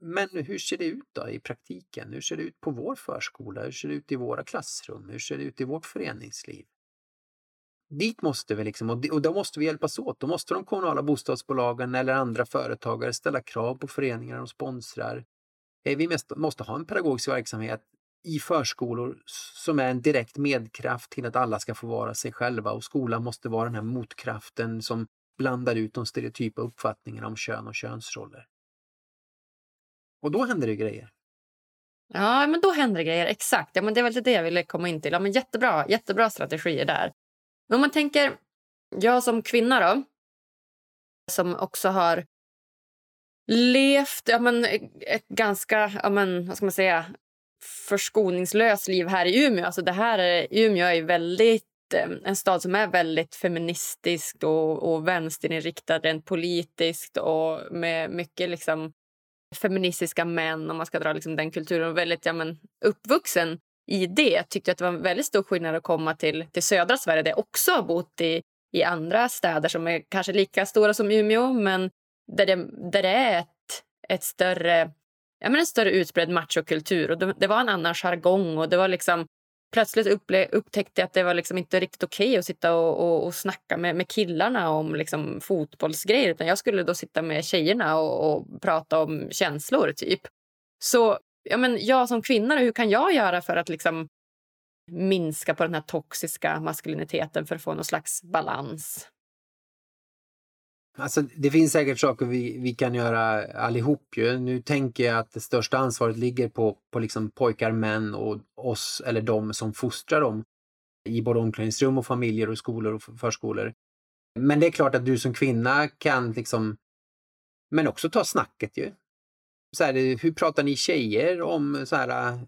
men hur ser det ut då i praktiken? Hur ser det ut på vår förskola? Hur ser det ut i våra klassrum? Hur ser det ut i vårt föreningsliv? Dit måste vi liksom, och då måste vi hjälpas åt. Då måste de kommunala bostadsbolagen eller andra företagare ställa krav på föreningar de sponsrar. Eh, vi måste ha en pedagogisk verksamhet i förskolor som är en direkt medkraft till att alla ska få vara sig själva och skolan måste vara den här motkraften som blandar ut de stereotypa uppfattningarna om kön och könsroller. Och då händer det grejer. Ja, men då händer det grejer. Exakt. Ja, men det var lite det jag ville komma in till. Ja, men jättebra, jättebra strategier där. Men om man tänker, jag som kvinna då, som också har levt ja, men, eh, ett ganska, ja, men, vad ska man säga, förskoningslöst liv här i Umeå. Alltså det här, eh, Umeå är väldigt eh, en stad som är väldigt feministisk och, och vänsterinriktad rent politiskt och med mycket liksom feministiska män om man ska dra liksom den kulturen och väldigt ja, men, uppvuxen i det tyckte att det var en väldigt stor skillnad att komma till, till södra Sverige där jag också har bott i, i andra städer som är kanske lika stora som Umeå men där det, där det är ett, ett större, ja, men en större utbredd machokultur. Och det, det var en annan jargong och det var liksom plötsligt upple- upptäckte jag att det var liksom inte riktigt okej okay att sitta och, och, och snacka med, med killarna om liksom fotbollsgrejer. Utan jag skulle då sitta med tjejerna och, och prata om känslor, typ. Så ja, men jag som kvinna, hur kan jag göra för att liksom minska på den här toxiska maskuliniteten för att få någon slags balans? Alltså, det finns säkert saker vi, vi kan göra allihop ju. Nu tänker jag att det största ansvaret ligger på, på liksom pojkar, män och oss eller de som fostrar dem i både omklädningsrum och familjer och skolor och förskolor. Men det är klart att du som kvinna kan liksom, men också ta snacket ju. Så här, hur pratar ni tjejer om så här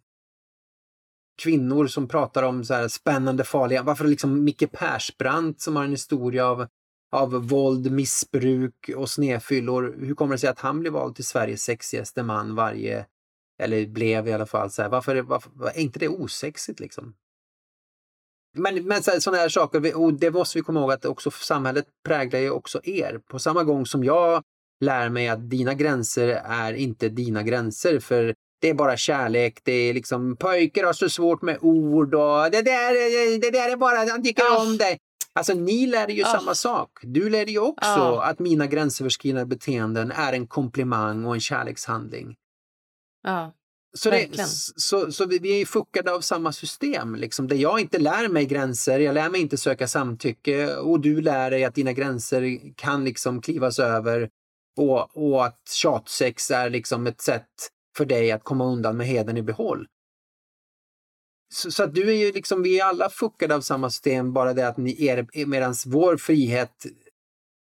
kvinnor som pratar om så här spännande, farliga, varför liksom Micke Persbrandt som har en historia av, av våld, missbruk och snefyllor, hur kommer det sig att han blir vald till Sveriges sexigaste man varje, eller blev i alla fall, så här, varför, varför, är inte det osexigt liksom? Men, men sådana här saker, och det måste vi komma ihåg att också samhället präglar ju också er. På samma gång som jag lär mig att dina gränser är inte dina gränser för det är bara kärlek, det är liksom pojkar har så svårt med ord och det där, det där är bara, han tycker oh. om dig. Alltså ni lär ju oh. samma sak. Du lär ju också oh. att mina gränsöverskridande beteenden är en komplimang och en kärlekshandling. Ja. Så, det, så, så vi, vi är fuckade av samma system. Liksom, där jag inte lär mig gränser, jag lär mig inte söka samtycke och du lär dig att dina gränser kan liksom klivas över och, och att tjatsex är liksom ett sätt för dig att komma undan med heden i behåll. Så, så, att du är ju liksom, vi är alla fuckade av samma system, bara det att ni är, medans vår frihet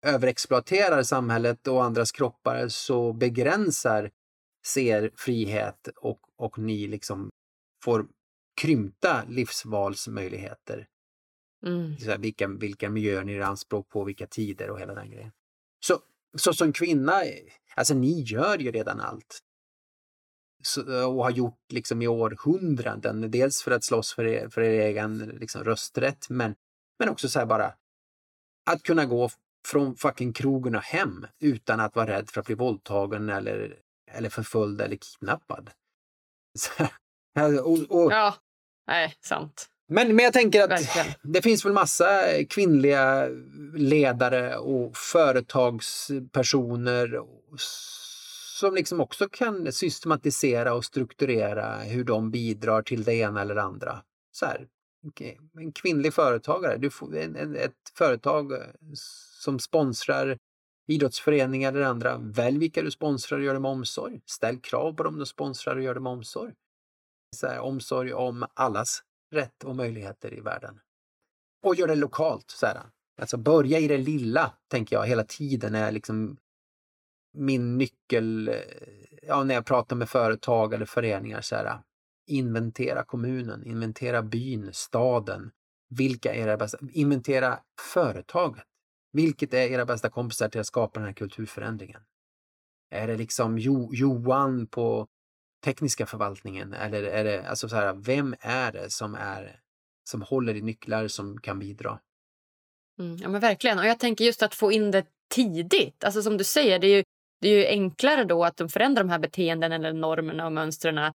överexploaterar samhället och andras kroppar så begränsar ser frihet och, och ni liksom får krympta livsvalsmöjligheter. Mm. Så här, vilka, vilka miljöer ni är anspråk på, vilka tider och hela den grejen. Så, så som kvinna, alltså ni gör ju redan allt. Så, och har gjort liksom i århundraden. Dels för att slåss för er, för er egen liksom, rösträtt men, men också så här bara att kunna gå från fucking krogen och hem utan att vara rädd för att bli våldtagen eller eller förföljd eller kidnappad. och, och, ja, nej, sant. Men, men jag tänker att Verkligen. det finns väl massa kvinnliga ledare och företagspersoner som liksom också kan systematisera och strukturera hur de bidrar till det ena eller andra. Så här, en kvinnlig företagare, du får en, en, ett företag som sponsrar idrottsföreningar eller andra. Välj vilka du sponsrar och gör det med omsorg. Ställ krav på dem du sponsrar och gör det med omsorg. Så här, omsorg om allas rätt och möjligheter i världen. Och gör det lokalt. Så här. Alltså börja i det lilla, tänker jag, hela tiden är liksom min nyckel, eh, ja, när jag pratar med företag eller föreningar, så här, inventera kommunen, inventera byn, staden. Vilka är era bästa? Inventera företaget. Vilket är era bästa kompisar till att skapa den här kulturförändringen? Är det liksom jo, Johan på tekniska förvaltningen eller är det alltså så här, vem är det som är som håller i nycklar som kan bidra? Mm, ja men verkligen och jag tänker just att få in det tidigt. Alltså som du säger, det är ju, det är ju enklare då att de förändrar de här beteenden eller normerna och mönstren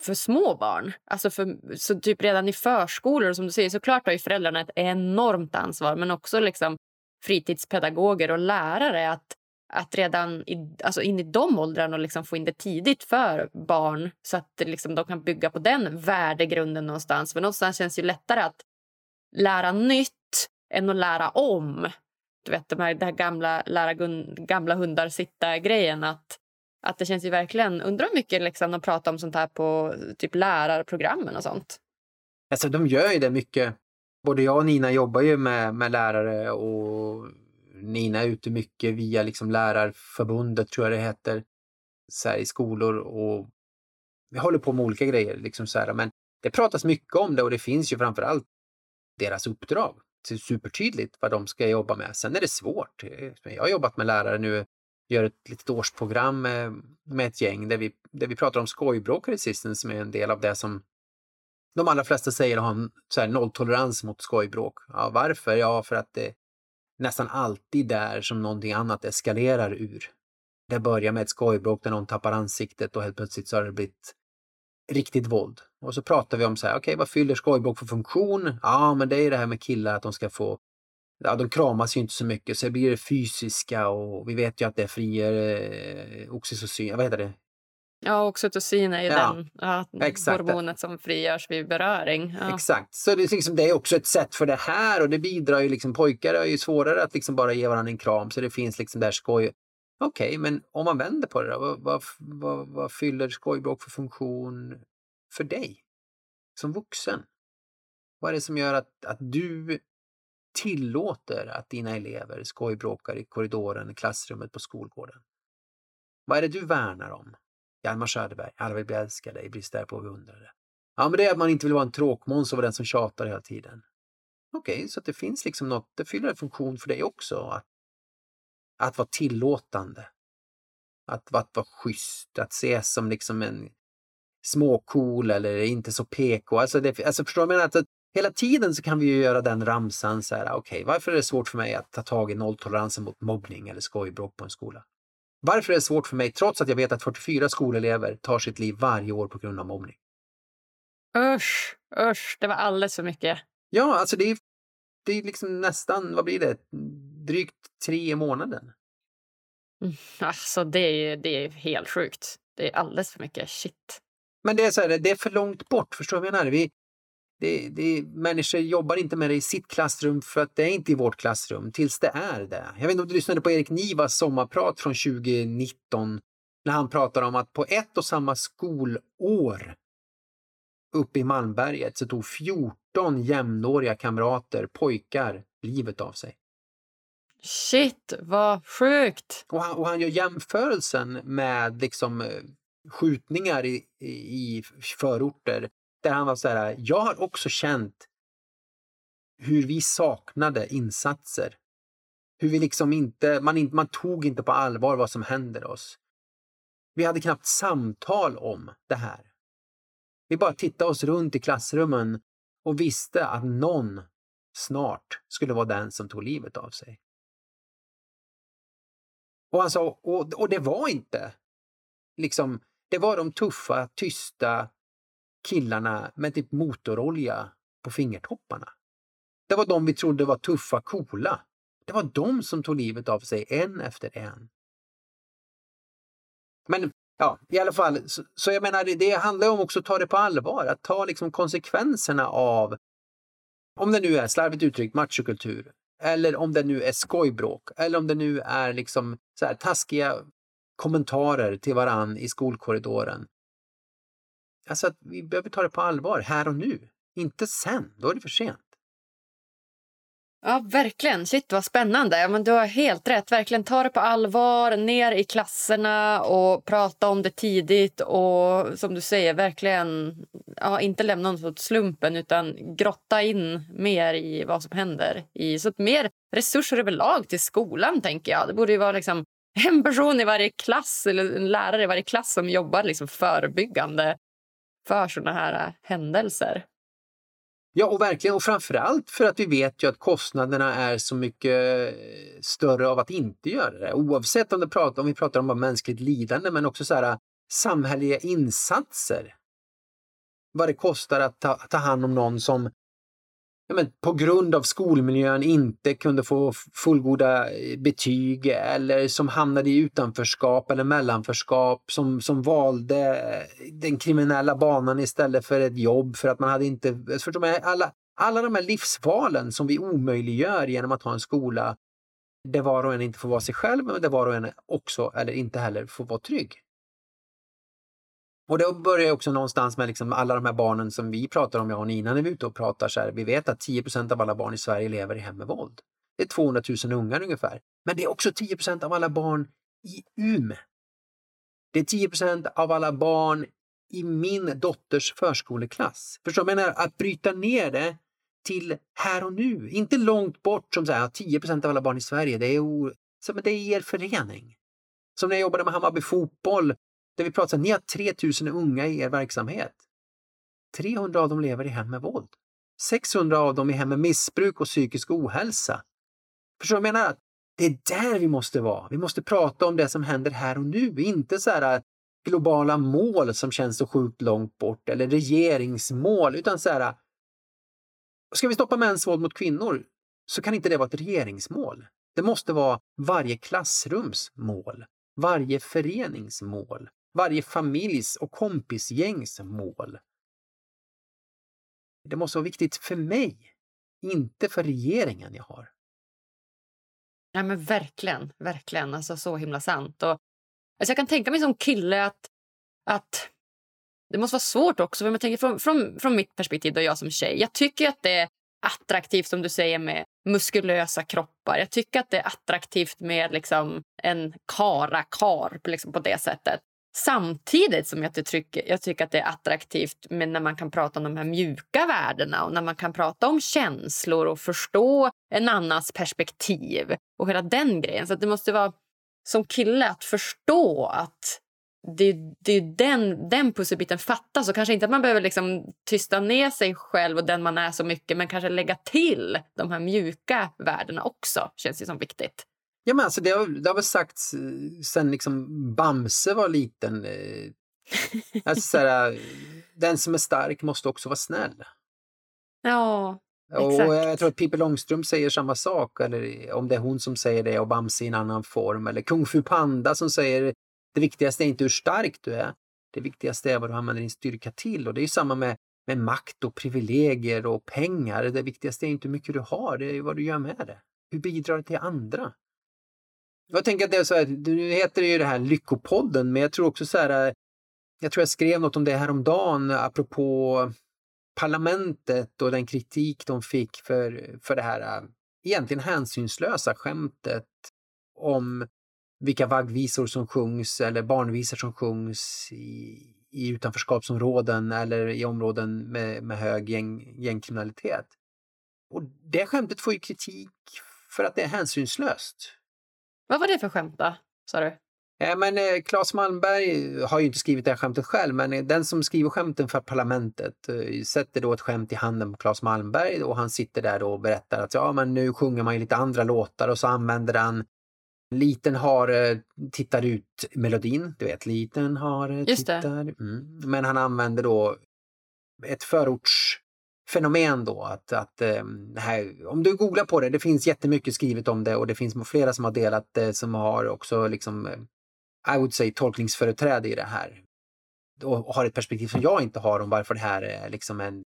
för små barn. Alltså för, så typ redan i förskolor som du säger, såklart har ju föräldrarna ett enormt ansvar men också liksom fritidspedagoger och lärare att, att redan i, alltså in i de åldrarna liksom få in det tidigt för barn så att liksom de kan bygga på den värdegrunden någonstans. För någonstans känns det ju lättare att lära nytt än att lära om. Du vet, de här, det här gamla lära gamla hundar sitta-grejen. Att, att det känns ju verkligen... Undrar hur mycket liksom, de pratar om sånt här på typ lärarprogrammen och sånt. Alltså, de gör ju det mycket både jag och Nina jobbar ju med, med lärare och Nina är ute mycket via liksom Lärarförbundet, tror jag det heter, så här, i skolor och vi håller på med olika grejer. Liksom så här, men det pratas mycket om det och det finns ju framförallt deras uppdrag. Det är supertydligt vad de ska jobba med. Sen är det svårt. Jag har jobbat med lärare nu, gör ett litet årsprogram med, med ett gäng där vi, där vi pratar om skojbråk resistance som är en del av det som de allra flesta säger har en så här, nolltolerans mot skojbråk. Ja, varför? Ja, för att det nästan alltid där som någonting annat eskalerar ur. Det börjar med ett skojbråk där någon tappar ansiktet och helt plötsligt så har det blivit riktigt våld. Och så pratar vi om så här, okej, okay, vad fyller skojbråk för funktion? Ja, men det är det här med killar att de ska få Ja, de kramas ju inte så mycket, så det blir det fysiska och vi vet ju att det frigör eh, oxytocin, vad heter det? Ja, oxytocin är ju Ja, den ja, exakt. hormonet som frigörs vid beröring. Ja. Exakt, så det är, liksom, det är också ett sätt för det här och det bidrar ju liksom, pojkar är ju svårare att liksom bara ge varandra en kram så det finns liksom där skoj. Okej, men om man vänder på det då, vad, vad, vad, vad fyller skojbråk för funktion för dig som vuxen? Vad är det som gör att, att du tillåter att dina elever skojbråkar i korridoren, i klassrummet, på skolgården? Vad är det du värnar om? Hjalmar Söderberg, alla vill bli älskade, i brist därpå beundrade. Ja, men det är att man inte vill vara en tråkmåns och vara den som tjatar hela tiden. Okej, så att det finns liksom något, det fyller en funktion för dig också. Att, att vara tillåtande. Att, att vara schysst, att ses som liksom en småcool eller inte så PK. Alltså, det, alltså förstår du vad jag menar? Att, hela tiden så kan vi ju göra den ramsan så här, okej, varför är det svårt för mig att ta tag i nolltoleransen mot mobbning eller skojbråk på en skola? Varför är det svårt för mig, trots att jag vet att 44 skolelever tar sitt liv varje år på grund av mobbning? Usch, usch, det var alldeles för mycket. Ja, alltså det är, det är liksom nästan, vad blir det, drygt tre i månaden. Mm, Alltså, det är, det är helt sjukt. Det är alldeles för mycket. Shit. Men det är så här, det är för långt bort, förstår du vad jag menar? Vi, det, det, människor jobbar inte med det i sitt klassrum för att det är inte i vårt klassrum tills det är det. Jag vet inte om du lyssnade på Erik Nivas sommarprat från 2019 när han pratar om att på ett och samma skolår uppe i Malmberget så tog 14 jämnåriga kamrater, pojkar, livet av sig. Shit, vad sjukt. Och han, och han gör jämförelsen med liksom eh, skjutningar i, i, i förorter där han var så här, jag har också känt hur vi saknade insatser. Hur vi liksom inte, man, inte, man tog inte på allvar vad som händer oss. Vi hade knappt samtal om det här. Vi bara tittade oss runt i klassrummen och visste att någon snart skulle vara den som tog livet av sig. Och han sa, och, och det var inte liksom, det var de tuffa, tysta killarna med typ motorolja på fingertopparna. Det var de vi trodde var tuffa, coola. Det var de som tog livet av sig en efter en. Men ja, i alla fall, så, så jag menar, det, det handlar om också att ta det på allvar, att ta liksom konsekvenserna av, om det nu är slarvigt uttryckt machokultur, eller om det nu är skojbråk, eller om det nu är liksom så här taskiga kommentarer till varann i skolkorridoren. Alltså att vi behöver ta det på allvar här och nu, inte sen, då är det för sent. Ja, verkligen. Shit, vad spännande. Ja, men du har helt rätt. Verkligen ta det på allvar, ner i klasserna och prata om det tidigt. Och som du säger, verkligen ja, inte lämna något åt slumpen utan grotta in mer i vad som händer. I, så att mer resurser överlag till skolan, tänker jag. Det borde ju vara liksom en person i varje klass eller en lärare i varje klass som jobbar liksom förebyggande för såna här äh, händelser. Ja, och verkligen. Och framförallt för att vi vet ju att kostnaderna är så mycket eh, större av att inte göra det. Oavsett om, det pratar, om vi pratar om mänskligt lidande, men också så här, äh, samhälleliga insatser. Vad det kostar att ta, ta hand om någon som men, på grund av skolmiljön inte kunde få fullgoda eh, betyg eller som hamnade i utanförskap eller mellanförskap, som, som valde eh, den kriminella banan istället för ett jobb för att man hade inte... Förstår man, alla, alla de här livsvalen som vi omöjliggör genom att ha en skola där var och en inte får vara sig själv, men där var och en också, eller inte heller, får vara trygg. Och då börjar jag också någonstans med liksom alla de här barnen som vi pratar om, jag och Nina, när vi är ute och pratar så här. Vi vet att 10% av alla barn i Sverige lever i hem med våld. Det är 200 000 ungar ungefär. Men det är också 10% av alla barn i Umeå. Det är 10% av alla barn i min dotters förskoleklass. Förstår du? Jag menar, att bryta ner det till här och nu, inte långt bort som så här, 10% av alla barn i Sverige, det är, o... så, men det är er förening. Som när jag jobbade med Hammarby fotboll, där vi pratar så här, ni har 3000 unga i er verksamhet. 300 av dem lever i hem med våld. 600 av dem i hem med missbruk och psykisk ohälsa. Förstår du vad jag menar? Det är där vi måste vara. Vi måste prata om det som händer här och nu, inte så här äh, globala mål som känns så sjukt långt bort eller regeringsmål, utan så här. Äh, ska vi stoppa mäns våld mot kvinnor så kan inte det vara ett regeringsmål. Det måste vara varje klassrums mål, varje förenings mål, varje familjs och kompisgängs mål. Det måste vara viktigt för mig, inte för regeringen jag har. Ja, men verkligen, verkligen. Alltså så himla sant. Och, alltså jag kan tänka mig som kille att, att det måste vara svårt också. För jag tänker från, från, från mitt perspektiv, då jag som tjej. Jag tycker att det är attraktivt som du säger med muskulösa kroppar. Jag tycker att det är attraktivt med liksom en kara-kar liksom på det sättet. Samtidigt som jag tycker, jag tycker att det är attraktivt men när man kan prata om de här mjuka värdena och när man kan prata om känslor och förstå en annans perspektiv och hela den grejen. Så det måste vara som kille att förstå att det, det är den, den pusselbiten fattas. Och kanske inte att man behöver liksom tysta ner sig själv och den man är så mycket men kanske lägga till de här mjuka värdena också. känns ju som viktigt. Ja, men alltså det, har, det har väl sagts eh, sen liksom Bamse var liten. Eh, alltså, såhär, den som är stark måste också vara snäll. Ja, och jag tror att Pippi Långstrump säger samma sak, eller om det är hon som säger det och Bamse i en annan form. Eller Kung Fu Panda som säger det viktigaste är inte hur stark du är. Det viktigaste är vad du använder din styrka till. Och det är samma med, med makt och privilegier och pengar. Det viktigaste är inte hur mycket du har, det är vad du gör med det. Hur bidrar det till andra? Jag tänker att det är så här, nu heter det ju det här Lyckopodden, men jag tror också så här, eh, jag tror jag skrev något om det här om dagen apropå parlamentet och den kritik de fick för, för det här eh, egentligen hänsynslösa skämtet om vilka vaggvisor som sjungs eller barnvisor som sjungs i, i utanförskapsområden eller i områden med, med hög gäng, gängkriminalitet. Och det skämtet får ju kritik för att det är hänsynslöst. Vad var det för skämt då, sa du? Ja, men eh, Claes Malmberg har ju inte skrivit det här skämtet själv, men eh, den som skriver skämten för Parlamentet eh, sätter då ett skämt i handen på Claes Malmberg och han sitter där och berättar att ja, men nu sjunger man ju lite andra låtar och så använder han Liten hare tittar ut melodin, du vet, liten hare tittar. Mm. Men han använder då ett fenomen då. Att, att, ehm, här, om du googlar på det, det finns jättemycket skrivet om det och det finns flera som har delat det som har också liksom, eh, I would say tolkningsföreträde i det här. Och har ett perspektiv som jag inte har om varför det här är liksom en,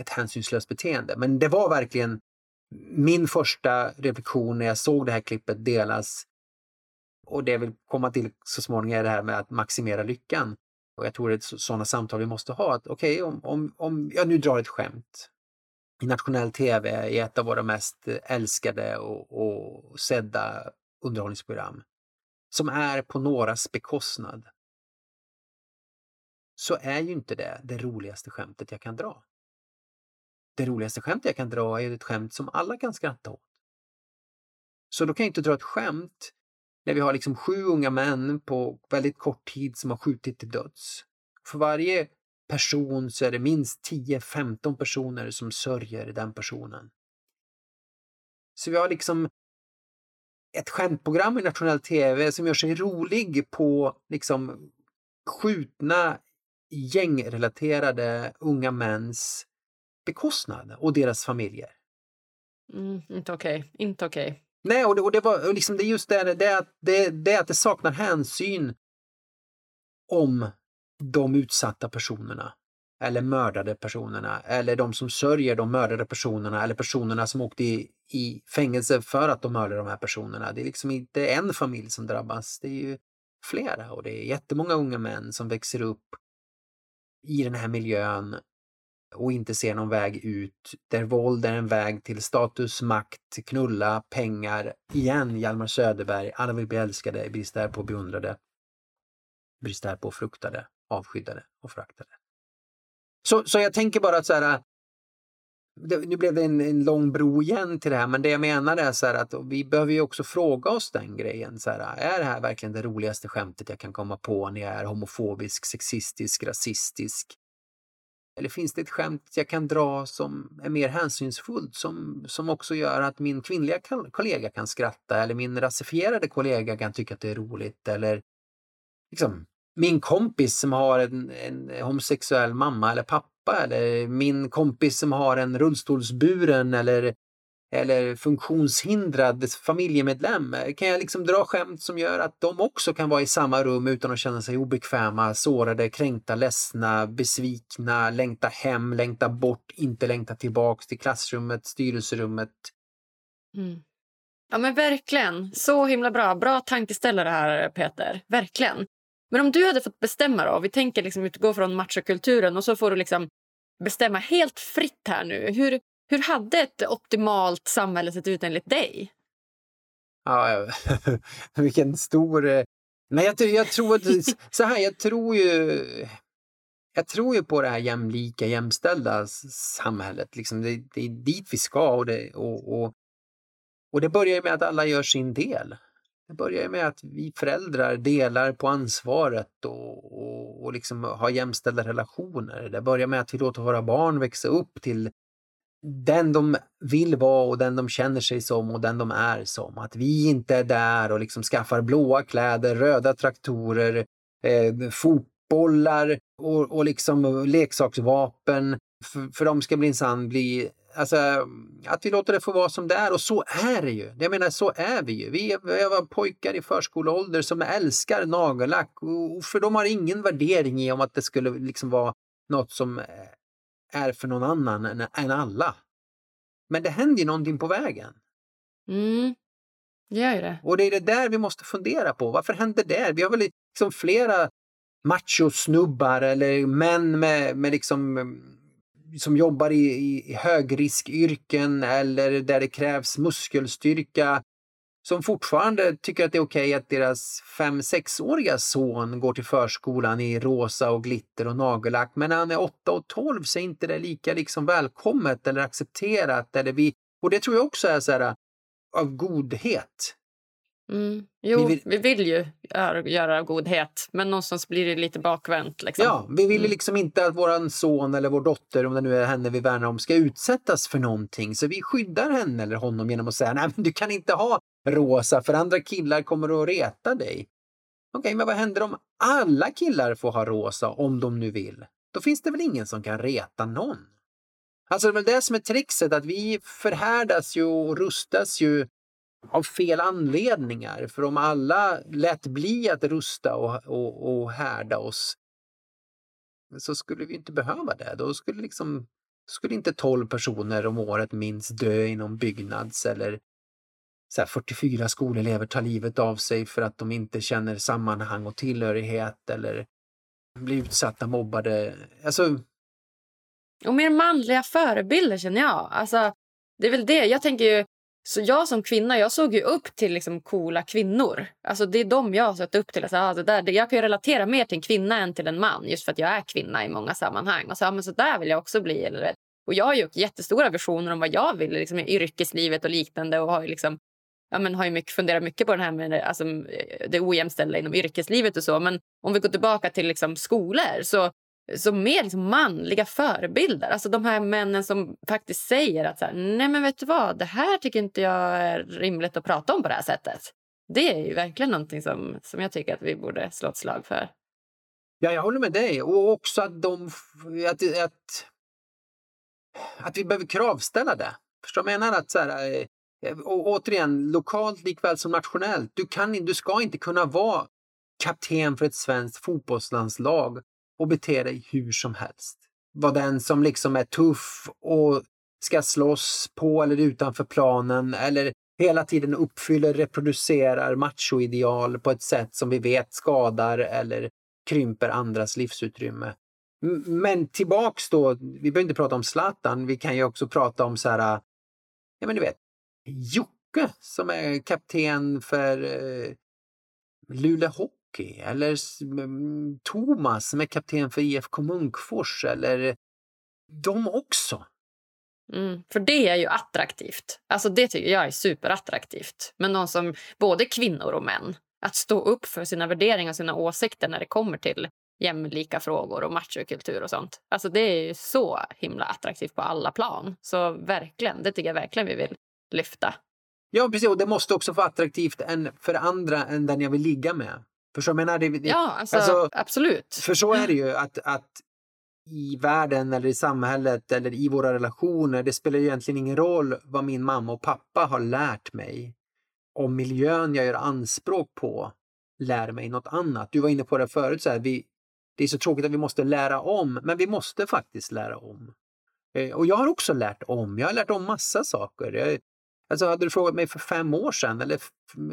ett hänsynslöst beteende. Men det var verkligen min första reflektion när jag såg det här klippet delas och det jag vill komma till så småningom är det här med att maximera lyckan. Och jag tror det är sådana samtal vi måste ha. att Okej, okay, om, om, om jag nu drar ett skämt i nationell tv i ett av våra mest eh, älskade och, och sedda underhållningsprogram som är på någras bekostnad så är ju inte det det roligaste skämtet jag kan dra det roligaste skämt jag kan dra är ett skämt som alla kan skratta åt. Så då kan jag inte dra ett skämt när vi har liksom sju unga män på väldigt kort tid som har skjutit till döds. För varje person så är det minst 10-15 personer som sörjer den personen. Så vi har liksom ett skämtprogram i nationell tv som gör sig rolig på liksom skjutna gängrelaterade unga mäns bekostnad och deras familjer. Mm, inte okej, okay. inte okej. Okay. Nej, och det, och det var liksom det just det, det, att, det, det att det saknar hänsyn om de utsatta personerna eller mördade personerna eller de som sörjer de mördade personerna eller personerna som åkte i, i fängelse för att de mördade de här personerna. Det är liksom inte en familj som drabbas, det är ju flera och det är jättemånga unga män som växer upp i den här miljön och inte ser någon väg ut, där våld är en väg till status, makt, knulla, pengar. Igen Hjalmar Söderberg, alla vill bli älskade, brist därpå beundrade, brist därpå fruktade, avskyddade och föraktade. Så, så jag tänker bara att så här, äh, det, nu blev det en, en, lång bro igen till det här, men det jag menar är så här att vi behöver ju också fråga oss den grejen. Så här, äh, är det här verkligen det roligaste skämtet jag kan komma på när jag är homofobisk, sexistisk, rasistisk? Eller finns det ett skämt jag kan dra som är mer hänsynsfullt som, som också gör att min kvinnliga kollega kan skratta eller min rasifierade kollega kan tycka att det är roligt eller liksom min kompis som har en, en homosexuell mamma eller pappa eller min kompis som har en rullstolsburen eller eller funktionshindrad familjemedlem? Kan jag liksom dra skämt som gör att de också kan vara i samma rum utan att känna sig obekväma, sårade, kränkta, ledsna, besvikna, längta hem, längta bort, inte längta tillbaks till klassrummet, styrelserummet? Mm. Ja men verkligen. Så himla bra. Bra tankeställare här Peter. Verkligen. Men om du hade fått bestämma då, vi tänker liksom utgå från machokulturen och så får du liksom bestämma helt fritt här nu. Hur, hur hade ett optimalt samhälle sett ut enligt dig? Ja, vilken stor... Eh, Nej, jag, jag tror att... Så här, jag tror ju... Jag tror ju på det här jämlika, jämställda samhället. Liksom det, det är dit vi ska och det, och, och, och det börjar med att alla gör sin del. Det börjar med att vi föräldrar delar på ansvaret och, och, och liksom har jämställda relationer. Det börjar med att vi låter våra barn växa upp till den de vill vara och den de känner sig som och den de är som. Att vi inte är där och liksom skaffar blåa kläder, röda traktorer, eh, fotbollar och, och liksom leksaksvapen. För, för de ska minsann bli Alltså, att vi låter det få vara som det är och så är det ju. Jag menar, så är vi ju. Vi är, vi är pojkar i förskoleålder som älskar nagellack och för de har ingen värdering i om att det skulle liksom vara något som är för någon annan än, än alla. Men det händer ju någonting på vägen. Mm, det gör ju det. Och det är det där vi måste fundera på. Varför händer det? Vi har väl liksom flera machosnubbar eller män med, med liksom som jobbar i, i högriskyrken eller där det krävs muskelstyrka som fortfarande tycker att det är okej okay att deras fem sexåriga son går till förskolan i rosa och glitter och nagellack. Men när han är 8 och 12 så är inte det lika liksom välkommet eller accepterat. Eller vi, och det tror jag också är så här, äh, av godhet. Mm. Jo, vi vill, vi vill ju göra, godhet, men någonstans blir det lite bakvänt. Liksom. Ja, vi vill mm. liksom inte att vår son eller vår dotter, om det nu är henne vi värnar om, ska utsättas för någonting. Så vi skyddar henne eller honom genom att säga nej men du kan inte ha rosa för andra killar kommer att reta dig. Okej, okay, men vad händer om alla killar får ha rosa om de nu vill? Då finns det väl ingen som kan reta någon? Alltså det är väl det som är trixet, att vi förhärdas ju och rustas ju av fel anledningar. För om alla lät bli att rusta och, och, och härda oss så skulle vi inte behöva det. Då skulle liksom skulle inte 12 personer om året minst dö inom byggnads eller så här, 44 skolelever tar livet av sig för att de inte känner sammanhang och tillhörighet eller blir utsatta, mobbade. Alltså... Och mer manliga förebilder känner jag. Alltså, det är väl det. Jag tänker ju, så jag som kvinna jag såg ju upp till liksom coola kvinnor. Alltså det är de jag har sett upp till. Alltså, ah, det där, det, jag kan ju relatera mer till en kvinna än till en man just för att jag är kvinna i många sammanhang. Och så, ah, men så där vill jag också bli. Eller, och jag har ju jättestora visioner om vad jag vill liksom, i yrkeslivet och liknande. Och har ju liksom ja, men har ju mycket, funderat mycket på den här med alltså, det ojämställda inom yrkeslivet och så. Men om vi går tillbaka till liksom, skolor så, som mer liksom, manliga förebilder. Alltså de här männen som faktiskt säger att så här, nej men vet du vad, det här tycker inte jag är rimligt att prata om på det här sättet. Det är ju verkligen någonting som, som jag tycker att vi borde slå ett slag för. Ja, jag håller med dig. Och också att, de, att, att, att vi behöver kravställa det. Förstår du? Jag menar att så här, eh, och återigen, lokalt likväl som nationellt. Du, kan, du ska inte kunna vara kapten för ett svenskt fotbollslandslag och bete dig hur som helst. Vara den som liksom är tuff och ska slåss på eller utanför planen eller hela tiden uppfyller, reproducerar machoideal på ett sätt som vi vet skadar eller krymper andras livsutrymme. Men tillbaks då, vi behöver inte prata om Zlatan, vi kan ju också prata om så här, ja men du vet, Jocke som är kapten för eh, Luleå Hockey eller Thomas som är kapten för IFK Munkfors eller de också. Mm, för det är ju attraktivt. Alltså Det tycker jag är superattraktivt. Men någon som både kvinnor och män. Att stå upp för sina värderingar och sina åsikter när det kommer till jämlika frågor och machokultur och sånt. Alltså Det är ju så himla attraktivt på alla plan. Så verkligen, det tycker jag verkligen vi vill lyfta. Ja, precis. Och det måste också vara attraktivt än för andra än den jag vill ligga med. För så, menar, det, ja, alltså, alltså, absolut. För så är det ju att, att i världen eller i samhället eller i våra relationer. Det spelar egentligen ingen roll vad min mamma och pappa har lärt mig. Om miljön jag gör anspråk på lär mig något annat. Du var inne på det förut, så här, vi, det är så tråkigt att vi måste lära om, men vi måste faktiskt lära om. Eh, och jag har också lärt om. Jag har lärt om massa saker. Jag, alltså hade du frågat mig för fem år sedan eller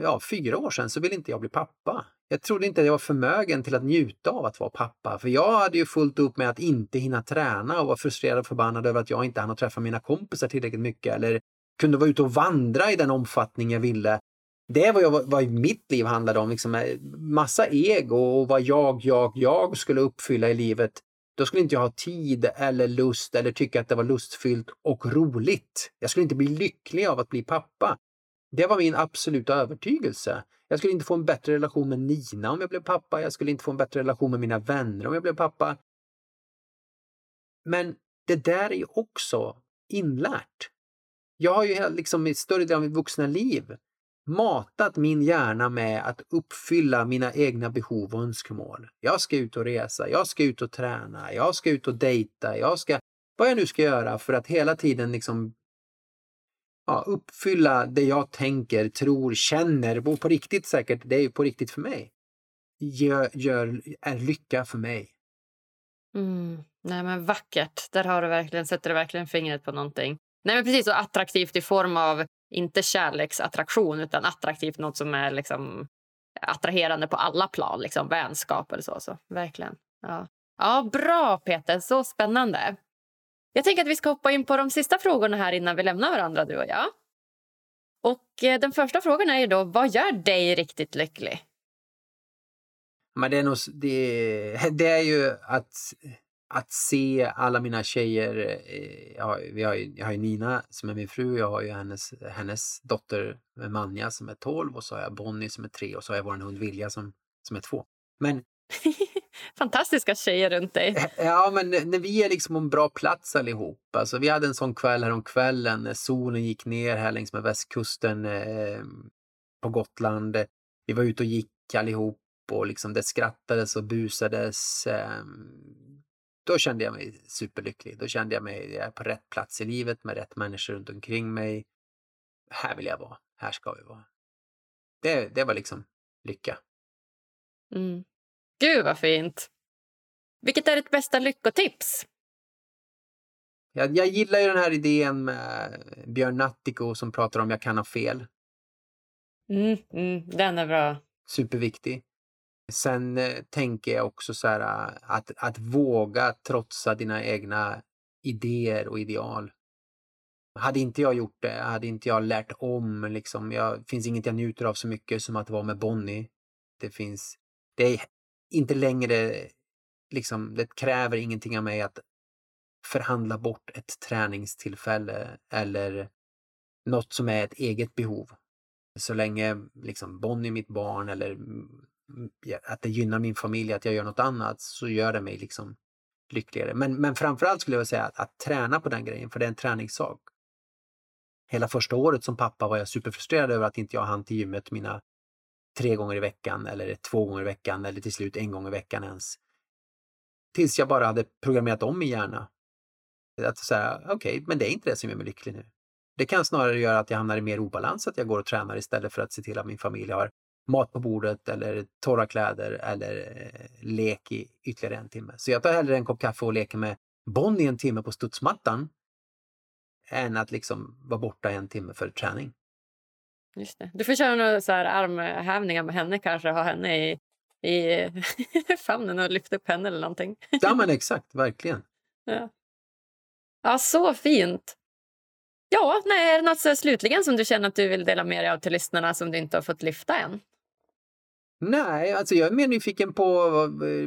ja, fyra år sedan så ville inte jag bli pappa. Jag trodde inte att jag var förmögen till att njuta av att vara pappa. För jag hade ju fullt upp med att inte hinna träna och var frustrerad och förbannad över att jag inte hann träffa mina kompisar tillräckligt mycket eller kunde vara ute och vandra i den omfattning jag ville. Det var vad, vad mitt liv handlade om. Liksom, eh, massa ego och vad jag, jag, jag skulle uppfylla i livet. Då skulle inte jag ha tid eller lust eller tycka att det var lustfyllt och roligt. Jag skulle inte bli lycklig av att bli pappa. Det var min absoluta övertygelse. Jag skulle inte få en bättre relation med Nina om jag blev pappa. Jag skulle inte få en bättre relation med mina vänner om jag blev pappa. Men det där är ju också inlärt. Jag har ju liksom i större delen av mitt vuxna liv matat min hjärna med att uppfylla mina egna behov och önskemål. Jag ska ut och resa, jag ska ut och träna, jag ska ut och dejta, jag ska vad jag nu ska göra för att hela tiden liksom ja, uppfylla det jag tänker, tror, känner och på riktigt säkert, det är ju på riktigt för mig. Gör, gör, är lycka för mig. Mm. Nej men vackert, där har du verkligen, sätter du verkligen fingret på någonting. Nej men precis, så attraktivt i form av inte kärleksattraktion utan attraktivt, något som är liksom attraherande på alla plan, liksom vänskap eller så. så verkligen. Ja. ja, bra Peter, så spännande. Jag tänker att vi ska hoppa in på de sista frågorna här innan vi lämnar varandra, du och jag. Och eh, den första frågan är ju då, vad gör dig riktigt lycklig? Men det är nog, det, det är ju att, att se alla mina tjejer. Eh, jag har, vi har, jag har ju Nina som är min fru, jag har ju hennes, hennes dotter Manja som är 12 och så har jag Bonnie som är 3 och så har jag vår hund Vilja som, som är 2. Men Fantastiska tjejer runt dig. Eh, ja, men när vi är liksom på en bra plats allihop. Alltså, vi hade en sån kväll här om kvällen när solen gick ner här längs med västkusten eh, på Gotland. Vi var ute och gick allihop och liksom det skrattades och busades. Eh, då kände jag mig superlycklig. Då kände jag mig jag är på rätt plats i livet med rätt människor runt omkring mig. Här vill jag vara. Här ska vi vara. Det, det var liksom lycka. Mm. Gud, vad fint. Vilket är ditt bästa lyckotips? Jag, jag gillar ju den här idén med Björn Nattiko som pratar om jag kan ha fel. Mm, mm, den är bra. Superviktig. Sen eh, tänker jag också så här eh, att, att våga trotsa dina egna idéer och ideal. Hade inte jag gjort det, hade inte jag lärt om, liksom, jag, finns inget jag njuter av så mycket som att vara med Bonnie. Det finns, det är inte längre, liksom, det kräver ingenting av mig att förhandla bort ett träningstillfälle eller något som är ett eget behov. Så länge liksom Bonnie är mitt barn eller mm, att det gynnar min familj att jag gör något annat så gör det mig liksom lyckligare. Men, men framförallt skulle jag säga att, att träna på den grejen, för det är en träningssak. Hela första året som pappa var jag superfrustrerad över att inte jag hann till gymmet mina tre gånger i veckan eller två gånger i veckan eller till slut en gång i veckan ens. Tills jag bara hade programmerat om min hjärna. Att säga, okej, okay, men det är inte det som gör mig lycklig nu. Det kan snarare göra att jag hamnar i mer obalans, att jag går och tränar istället för att se till att min familj har mat på bordet eller torra kläder eller eh, lek i ytterligare en timme. Så jag tar hellre en kopp kaffe och leker med Bonnie en timme på studsmattan än att liksom vara borta en timme för träning. Just det. Du får köra några så här armhävningar med henne kanske, ha henne i, i famnen och lyfta upp henne eller någonting. ja men exakt, verkligen. Ja, ja så fint. Ja, nej, är det något så slutligen som du känner att du vill dela med dig av till lyssnarna som du inte har fått lyfta än? Nej, alltså jag är mer nyfiken på,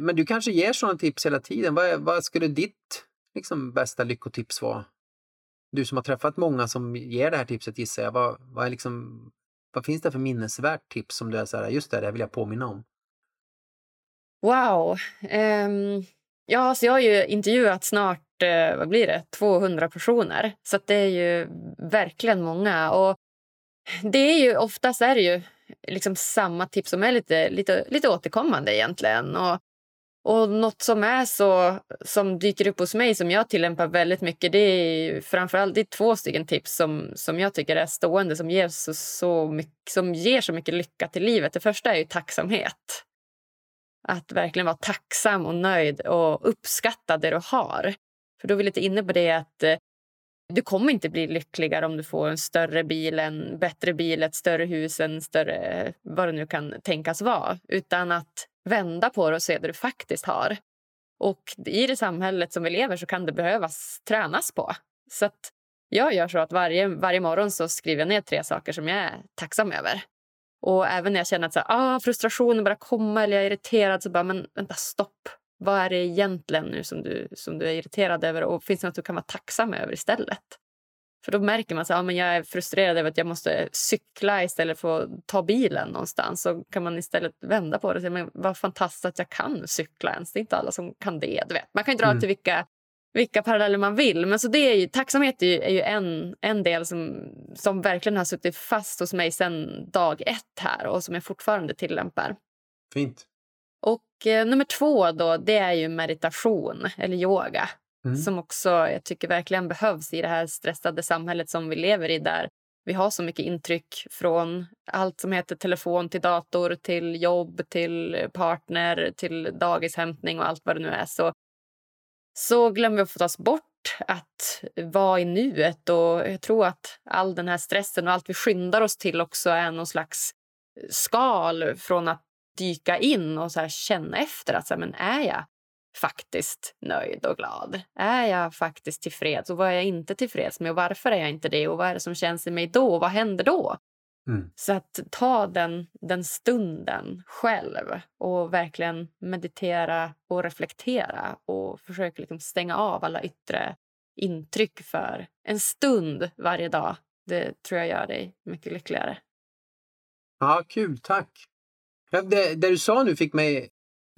men du kanske ger sådana tips hela tiden. Vad, vad skulle ditt liksom, bästa lyckotips vara? Du som har träffat många som ger det här tipset gissar jag. Vad, vad, är liksom, vad finns det för minnesvärt tips som du är så här, just det, det vill jag påminna om? Wow. Um, ja, så jag har ju intervjuat snart, uh, vad blir det, 200 personer. Så det är ju verkligen många. Och det är ju oftast är det ju liksom samma tips som är lite, lite, lite återkommande egentligen. Och Och något som är så som dyker upp hos mig som jag tillämpar väldigt mycket det är framförallt det är två stycken tips som, som jag tycker är stående som ger så, så mycket, som ger så mycket lycka till livet. Det första är ju tacksamhet. Att verkligen vara tacksam och nöjd och uppskatta det du har. För då är vi lite inne på det att eh, du kommer inte bli lyckligare om du får en större bil, en bättre bil, ett större hus, en större vad det nu kan tänkas vara. Utan att vända på det och se det du faktiskt har. Och i det samhället som vi lever så kan det behövas tränas på. Så att jag gör så att varje, varje morgon så skriver jag ner tre saker som jag är tacksam över. Och även när jag känner att så här, ah, frustrationen börjar komma eller jag är irriterad så bara, men vänta, stopp. Vad är det egentligen nu som du, som du är irriterad över och finns det något du kan vara tacksam över istället? För då märker man att ja, jag är frustrerad över att jag måste cykla istället för att ta bilen någonstans. Så kan man istället vända på det och säga men vad fantastiskt att jag kan cykla ens. Det är inte alla som kan det. Du vet. Man kan dra mm. till vilka, vilka paralleller man vill. Men så det är ju, tacksamhet är ju, är ju en, en del som, som verkligen har suttit fast hos mig sedan dag ett här och som jag fortfarande tillämpar. Fint. Och eh, nummer två då, det är ju meditation eller yoga. Mm. Som också jag tycker verkligen behövs i det här stressade samhället som vi lever i där vi har så mycket intryck från allt som heter telefon till dator, till jobb, till partner, till dagishämtning och allt vad det nu är. Så, så glömmer vi att få tas bort att vara i nuet. Och jag tror att all den här stressen och allt vi skyndar oss till också är någon slags skal från att dyka in och så känna efter. att så här, men Är jag faktiskt nöjd och glad? Är jag faktiskt tillfreds? Och vad är jag inte tillfreds med? Och varför är jag inte det? Och vad är det som känns i mig då? Och vad händer då? Mm. Så att ta den, den stunden själv och verkligen meditera och reflektera och försöka liksom stänga av alla yttre intryck för en stund varje dag. Det tror jag gör dig mycket lyckligare. Ja, kul. Tack. Det, det du sa nu fick mig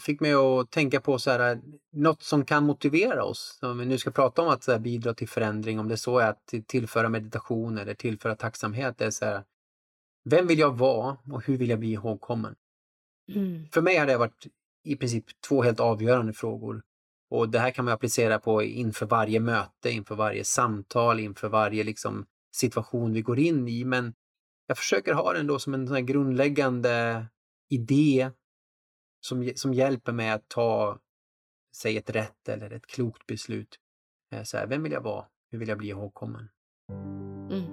fick mig att tänka på så här, något som kan motivera oss. Om vi nu ska prata om att så här, bidra till förändring, om det så är att tillföra meditation eller tillföra tacksamhet. Det är så här, vem vill jag vara och hur vill jag bli ihågkommen? Mm. För mig har det varit i princip två helt avgörande frågor. Och det här kan man applicera på inför varje möte, inför varje samtal, inför varje liksom, situation vi går in i. Men jag försöker ha den då som en sån grundläggande idé som, som hjälper mig att ta, säg ett rätt eller ett klokt beslut. Eh, så här, vem vill jag vara? Hur vill jag bli ihågkommen? Mm.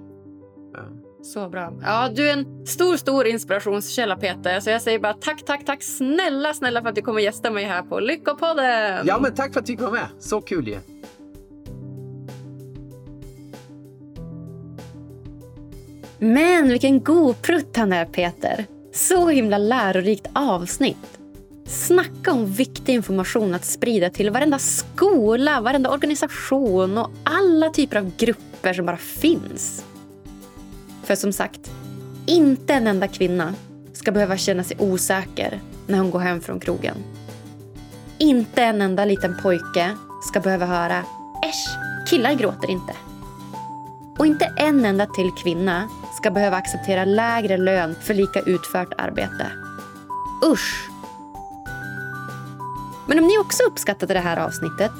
Ja. Så bra. Ja, du är en stor, stor inspirationskälla, Peter. Så jag säger bara tack, tack, tack snälla, snälla för att du kommer gästa mig här på Lyckopodden. Ja, men tack för att du kom med. Så kul ju. Men vilken god prutt han är, Peter. Så himla lärorikt avsnitt. Snacka om viktig information att sprida till varenda skola, varenda organisation och alla typer av grupper som bara finns. För som sagt, inte en enda kvinna ska behöva känna sig osäker när hon går hem från krogen. Inte en enda liten pojke ska behöva höra Äsch, killar gråter inte. Och inte en enda till kvinna ska behöva acceptera lägre lön för lika utfört arbete. Usch! Men om ni också uppskattade det här avsnittet,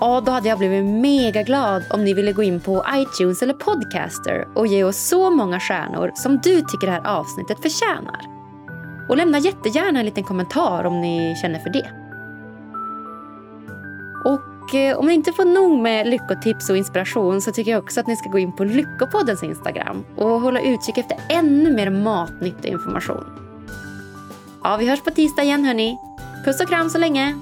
ja, då hade jag blivit mega glad om ni ville gå in på iTunes eller Podcaster och ge oss så många stjärnor som du tycker det här avsnittet förtjänar. Och lämna jättegärna en liten kommentar om ni känner för det. Och eh, om ni inte får nog med lyckotips och inspiration så tycker jag också att ni ska gå in på Lyckopoddens Instagram och hålla utkik efter ännu mer matnyttig information. Ja, vi hörs på tisdag igen hörni. Puss och kram så länge!